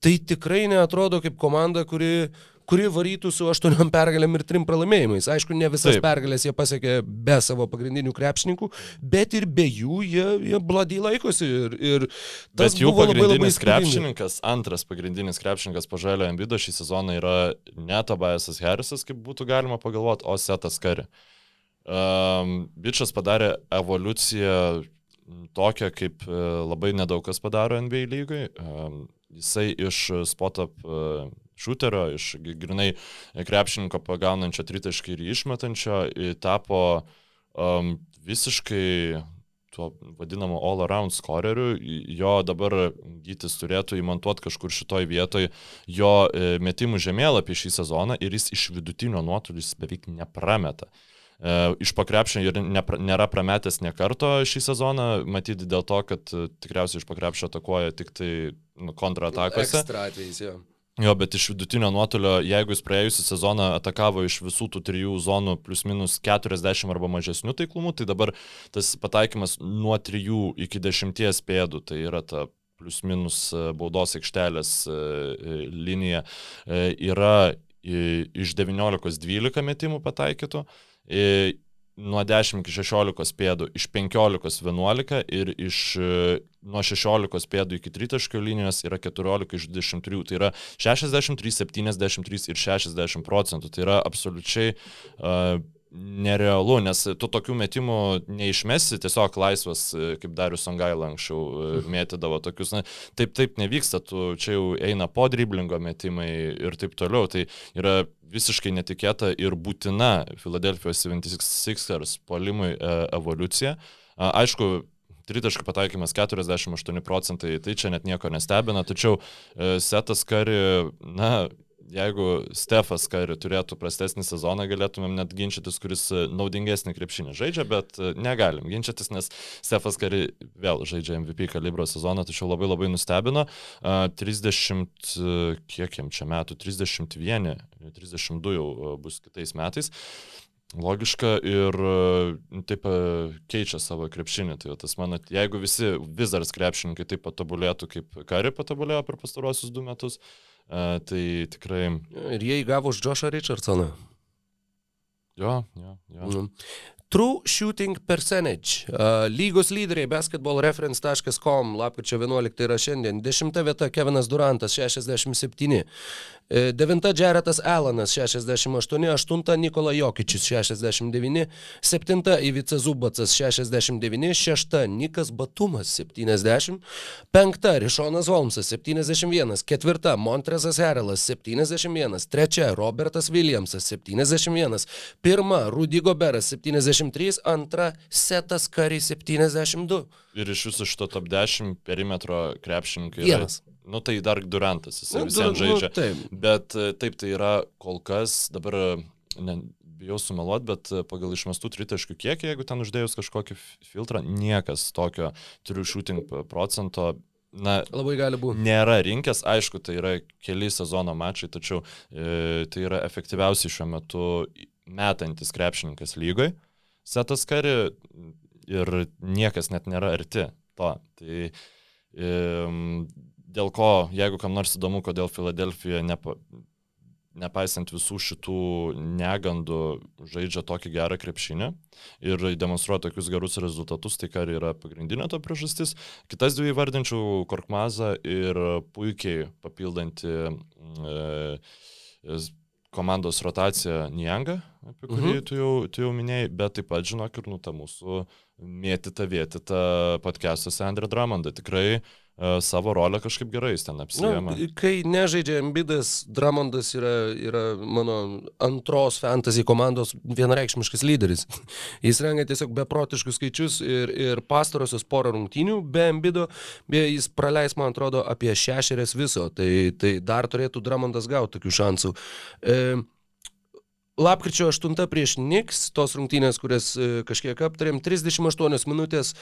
Tai tikrai neatrodo kaip komanda, kuri kuri varytų su aštuoniom pergalėm ir trim pralaimėjimais. Aišku, ne visas Taip. pergalės jie pasiekė be savo pagrindinių krepšininkų, bet ir be jų jie, jie bladį laikosi. Ir, ir tas Bet jų buvo labai, labai pagrindinis krepšininkas, antras pagrindinis krepšininkas po Žalio Embido šį sezoną yra ne Tobiasas Harrisas, kaip būtų galima pagalvoti, o Setas Kari. Um, Bičas padarė evoliuciją tokią, kaip e, labai nedaug kas padaro NBA lygai. Um, jisai iš spot-up uh, šūterio, iš grinai krepšininko pagaunančio tritaškį ir išmetančio, tapo um, visiškai tuo vadinamu all-around scoreriu. Jo dabar gytis turėtų įmontuoti kažkur šitoj vietoj jo e, metimų žemėlapį šį sezoną ir jis iš vidutinio nuotolio jis beveik neprameta. E, Iš pakrepšio ir nėra prametęs ne karto šį sezoną, matyti dėl to, kad e, tikriausiai iš pakrepšio atakuoja tik tai nu, kontratakose. Atvejais, jo. Jo, bet iš vidutinio nuotolio, jeigu jis praėjusią sezoną atakavo iš visų tų trijų zonų plus minus 40 arba mažesnių taiklumų, tai dabar tas pataikymas nuo 3 iki 10 pėdų, tai yra ta plus minus e, baudos aikštelės e, e, linija, e, yra e, iš 19-12 metimų pataikytų. Nuo 10 iki 16 pėdų iš 15-11 ir iš e, nuo 16 pėdų iki tritaškio linijos yra 14 iš 23. Tai yra 63, 73 ir 60 procentų. Tai yra absoliučiai uh, nerealu, nes tu tokių metimų neišmesi, tiesiog laisvas, e, kaip Darius Songaila anksčiau e, mėtydavo tokius. Na, taip, taip nevyksta, tu čia jau eina po driblingo metimai ir taip toliau. Tai yra visiškai netikėta ir būtina Philadelphia 76ers polimui e, evoliucija. Aišku, tritaškų pataikymas 48 procentai, tai čia net nieko nestebina, tačiau Setas Kari, na, jeigu Stefas Kari turėtų prastesnį sezoną, galėtumėm net ginčytis, kuris e, naudingesnį krepšinį žaidžia, bet e, negalim ginčytis, nes Stefas Kari vėl žaidžia MVP kalibro sezoną, tačiau labai labai nustebino. A, 30, e, kiek jam čia metų, 31, 32 jau bus kitais metais. logiška ir e, taip keičia savo krepšinį. Tai tas mano, jeigu visi Wizards krepšininkai taip patobulėtų, kaip Kari patobulėjo per pastarosius du metus, e, tai tikrai... Ir jie įgavo už Joshą Richardsoną. Jo, jo, jo. Mm. True Shooting Percentage. Uh, lygos lyderiai basketballreference.com lapkričio 11 yra šiandien. 10 vieta Kevinas Durantas 67. 9 Jaretas Alanas 68, 8 Nikola Jokičius 69, 7 Ivica Zubacas 69, 6 Nikas Batumas 70, 5 Rišonas Holmsas 71, 4 Montrezas Herelas 71, 3 Robertas Williamsas 71, 1 Rudy Goberas 73, 2 Setas Kari 72. Ir iš viso šito top 10 perimetro krepšininkai. Vienas. Yra Nu tai dar Durantas, jis Nu, visiems Dur- žaidžia. nu, taip. Bet e, taip tai yra kol kas, dabar e, ne, bijau sumeluot, bet e, pagal išmestų tritaškių kiekį, jeigu ten uždėjus kažkokį filtrą, niekas tokio turiu shooting procento, na, Labai gali būti. nėra rinkęs, aišku, tai yra keli sezono mačai, tačiau e, tai yra efektyviausiai šiuo metu metantis krepšininkas lygoj. Setas kari ir niekas net nėra arti to. Tai dėl ko, jeigu kam nors įdomu, kodėl Filadelfija nepa, nepaisant visų šitų negandų žaidžia tokį gerą krepšinį ir demonstruoja tokius gerus rezultatus, tai kar yra pagrindinė to priežastis. Kitas dvi vardinčiau Korkmazą ir puikiai papildanti e, e, komandos rotaciją Niangą, apie kurį Mhm. tu, jau, tu jau minėjai, bet taip pat žinok ir nu tą mūsų mėtytą vėtytą podcast'ose Andrė Dramondą. Tikrai uh, savo rolę kažkaip gerai jis ten apsijama. Nu, kai nežaidžia Embidas, Dramondas yra, yra mano antros fantasy komandos vienareikšmiškas lyderis. Jis rengia tiesiog beprotiškus skaičius ir, ir pastarosios porą rungtynių be Embido, beje, jis praleis, man atrodo, apie šešerias viso, tai, tai dar turėtų Dramondas gauti tokių šansų. E, Lapkričio 8 prieš Niks, tos rungtynės, kurias e, kažkiek aptarėm, 38 minutės,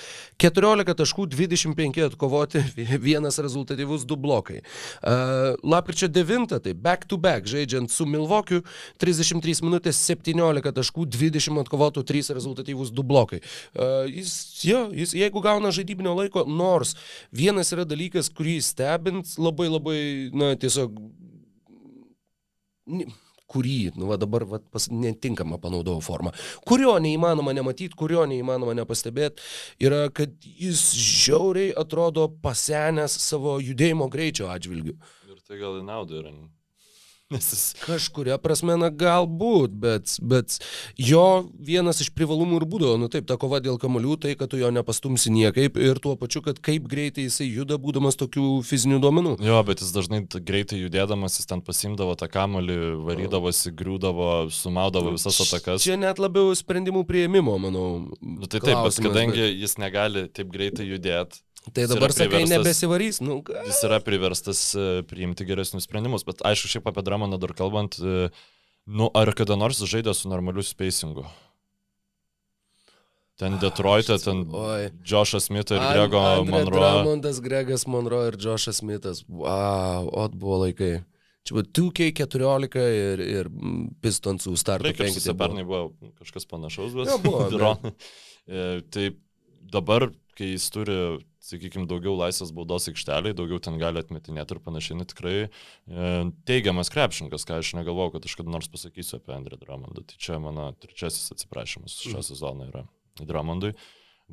14 taškų, 25 atkovoti, vienas rezultatyvus du blokai. Uh, lapkričio 9, tai back to back, žaidžiant su Milvokiu, 33 minutės, 17 taškų, 20 atkovotų, 3 rezultatyvus du blokai. Uh, jis, jo, jis, jeigu gauna žaidybinio laiko, nors vienas yra dalykas, kurį stebint labai labai, na, tiesiog kurį, nu va dabar va, pas, netinkamą panaudojau formą, kurio neįmanoma nematyti, kurio neįmanoma nepastebėti, yra, kad jis žiauriai atrodo pasenęs savo judėjimo greičio atžvilgiu. Ir tai gal į naudą yra. Nes jis Kažkuria prasme, na galbūt, bet, bet jo vienas iš privalumų ir būdavo, nu taip, ta kova dėl kamolių, tai kad tu jo nepastumsi niekaip ir tuo pačiu, kad kaip greitai jisai juda, būdamas tokių fizinių duomenų. Jo, bet jis dažnai greitai judėdamas, jis ten pasimdavo tą kamolį, varydavosi, griūdavo, sumaudavo visas atakas. Čia net labiau sprendimų prieimimo, manau. Nu, tai taip, bet klausimas, kadangi jis negali taip greitai judėti, Tai dabar sakai, nebesivarys. Nu, ką? jis yra priverstas e, priimti geresnius sprendimus. Bet aišku, šiaip apie Dramoną dar kalbant, e, nu, ar kada nors žaidė su normaliu spacingu? Ten Detroit'e, ten Oi. Joshas Smith ir An- Grego Andre Monroe. Drummondas, Gregas Monroe ir Joshas Smithas. Wow, ot buvo laikai. Čia buvo 2K14 ir, ir mm, Pistonsų Reikia, penketė kad buvo. pernai buvo kažkas panašaus, bet... Jo, buvo, Dro- E, Tai dabar, kai jis turi, sakykime, daugiau laisvės baudos aikšteliai, daugiau ten gali atmetinėti ir panašiai, nu, tikrai e, teigiamas krepšininkas, ką aš negalvojau, kad aš kada nors pasakysiu apie Andrį Dramondą. Tai čia mano trečiasis atsiprašymas šią sezoną yra Dramondui.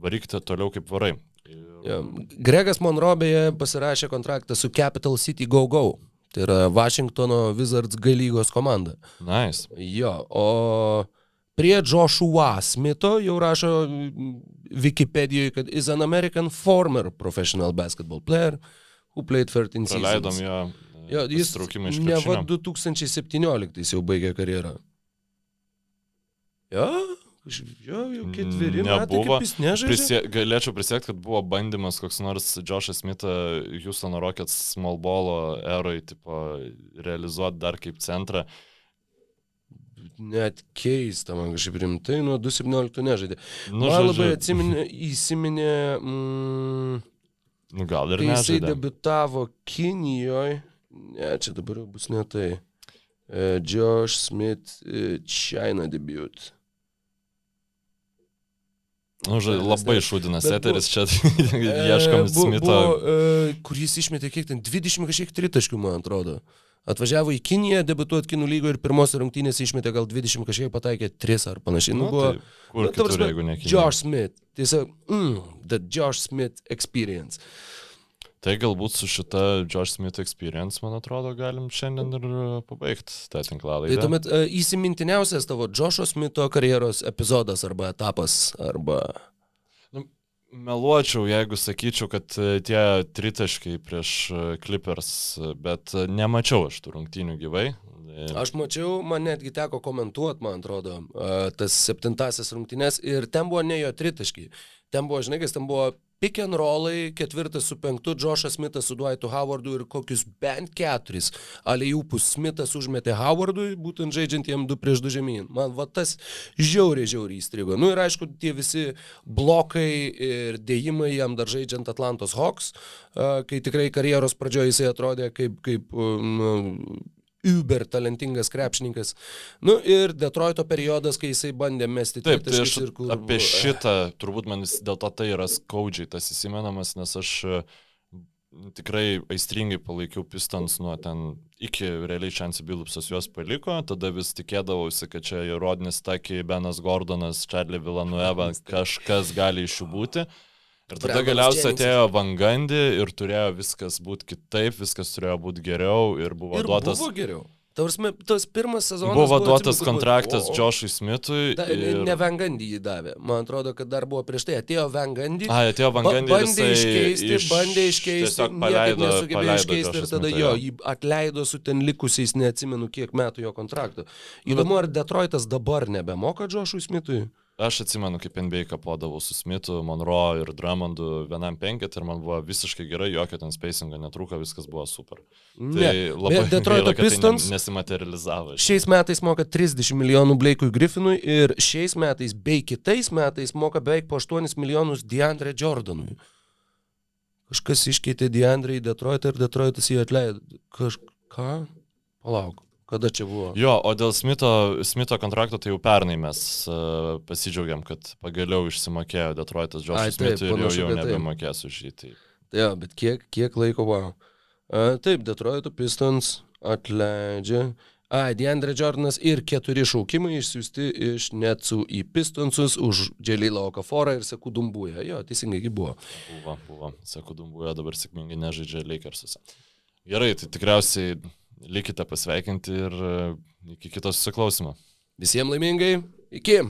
Varykite toliau kaip varai. Ir... Jo. Gregas Monroe beje pasirašė kontraktą su Capital City Go Go. Tai yra Washingtono Wizards G lygos komanda. Nice. Jo, o prie Joshua Smitho jau rašo mm, Wikipedijoje, kad is an American former professional basketball player who played 13 Praleidom seasons. jo, Jo, jis traukimą iš ne va krepšinio. 2017 jau baigė karjerą. Jo, jo jau ketveri metai, Nebuvo. nežaidžia. Prisie, galėčiau prisiekti, kad buvo bandymas koks nors Joshas Smithą Houston Rockets small ball eroj, tipo, realizuoti dar kaip centrą. Net keista, man kažkaip rimtai, nuo 2017 nežaidė. Nu, man žodžiu, labai atsiminė, įsiminė, mm, nu, gal ir jisai nežaidė. debitavo Kinijoje, ne, čia dabar jau bus ne tai. E, Josh Smith, e, China debut. Nu, ža, labai šūdinas eteris čia, E, ieškam bu- Smito. E, kur jis išmetė kiek ten, 20 kažkiek tritaškių, man atrodo. Atvažiavo į Kiniją, debituoti kinų lygo ir pirmos rungtynės išmetė gal 20 kažkiek pataikė 3 ar panašiai. Nu, Nu, buvo, tai kur nu, ta kitur, prasme, jeigu ne Kinija? Josh Smith. Tiesiog, mm, the Josh Smith experience. Tai galbūt su šita Josh Smith experience, man atrodo, galim šiandien ir pabaigti tą tinklalaidę. Tai tuomet uh, įsimintiniausias tavo Josho Smitho karjeros epizodas arba etapas arba... Meluočiau, jeigu sakyčiau, kad e, tie tritaškai prieš e, Clippers, e, bet nemačiau aš tų rungtynių gyvai. Aš mačiau, man netgi teko komentuoti, man atrodo, tas septintasis rungtynės ir ten buvo ne jo tritaškiai. Ten buvo, žinai, kas ten buvo pick and rollai, ketvirtas su penktu, Joshas Smithas su Dwightu Howardu ir kokius bent keturis alejupus Smithas užmetė Howardui, būtent žaidžiant jiem 2 prieš 2 žemyn. Man va tas žiauriai, žiauriai įstrigo. Nu ir aišku, tie visi blokai ir dėjimai jam dar žaidžiant Atlantos Hawks, kai tikrai karjeros pradžioje jisai atrodė kaip, kaip nu, uber talentingas krepšininkas. Nu ir Detroito periodas, kai jisai bandė mesti Taip, tai aš ir kur... apie šitą, turbūt man dėl to tai yra skaudžiai tas įsimenamas, nes aš e, tikrai aistringai palaikiau Pistons nuo ten iki realiai Chancy Billupsas juos paliko, tada vis tikėdavausi, kad čia Rodnis Taki, Benas Gordonas, Charlie Villanueva, kažkas gali iš jų būti. Ir tada Brandonas galiausiai Jenningsas. atėjo Vangandi ir turėjo viskas būti kitaip, viskas turėjo būti geriau ir buvo ir duotas, buvo geriau. Tavars, tas pirmas sezonas buvo duotas atsimenu, kur buvo- kontraktas o- o- Joshui Smithui. Ta, ir- Ne Vengandį jį davė. Man atrodo, kad dar buvo prieš tai. Atėjo Vengandį. A, atėjo Vangandi ir bandė iškeisti, iš- bandė iškeisti, tiesiog paleido- nesugebėjo iškeisti ir tada Smithą, jo, jį atleido su ten likusiais, neatsimenu kiek metų jo kontrakto. Įdomu, ar Detroitas dabar nebemoka Džošui Smithui? Aš atsimenu, kaip NBA kapodavau su Smithu, Monroe ir Drummondu vienam penkit ir man buvo visiškai gerai, jokio ten spacingo netrūko, viskas buvo super. Ne. Tai labai Bet Detroito Pistons- tai ne- nesimaterializavo. Šiais metais moka 30 milijonų Blake'ui Griffinui ir šiais metais bei kitais metais moka beveik po 8 milijonus Deandre Jordanui. Kažkas iškeitė Deandre į Detroitą ir Detroitas jį atleido. Kažką? Palauk, kada čia buvo? Jo, o dėl Smito, Smito kontrakto tai jau pernai mes uh, pasidžiaugiam, kad pagaliau išsimokėjo Detroitas taip, Smithui ir jau, jau nebemokės už jį. Tai. Jo, bet kiek, kiek laiko buvo? A, taip, Detroito Pistons atleidžia. A, Deandre Jordanas ir keturi šaukimai išsiųsti iš Netsų į Pistonsus už Dželylą Okaforą ir Sekų Dumbują. Jo, teisingai buvo. Buvo, buvo. Sakau, Dumbuoja dabar sėkmingai nežaidžia Lakersuose. Gerai, tai tikriausiai likite pasveikinti ir e, iki kito susiklausimo. Visiems laimingai. Iki.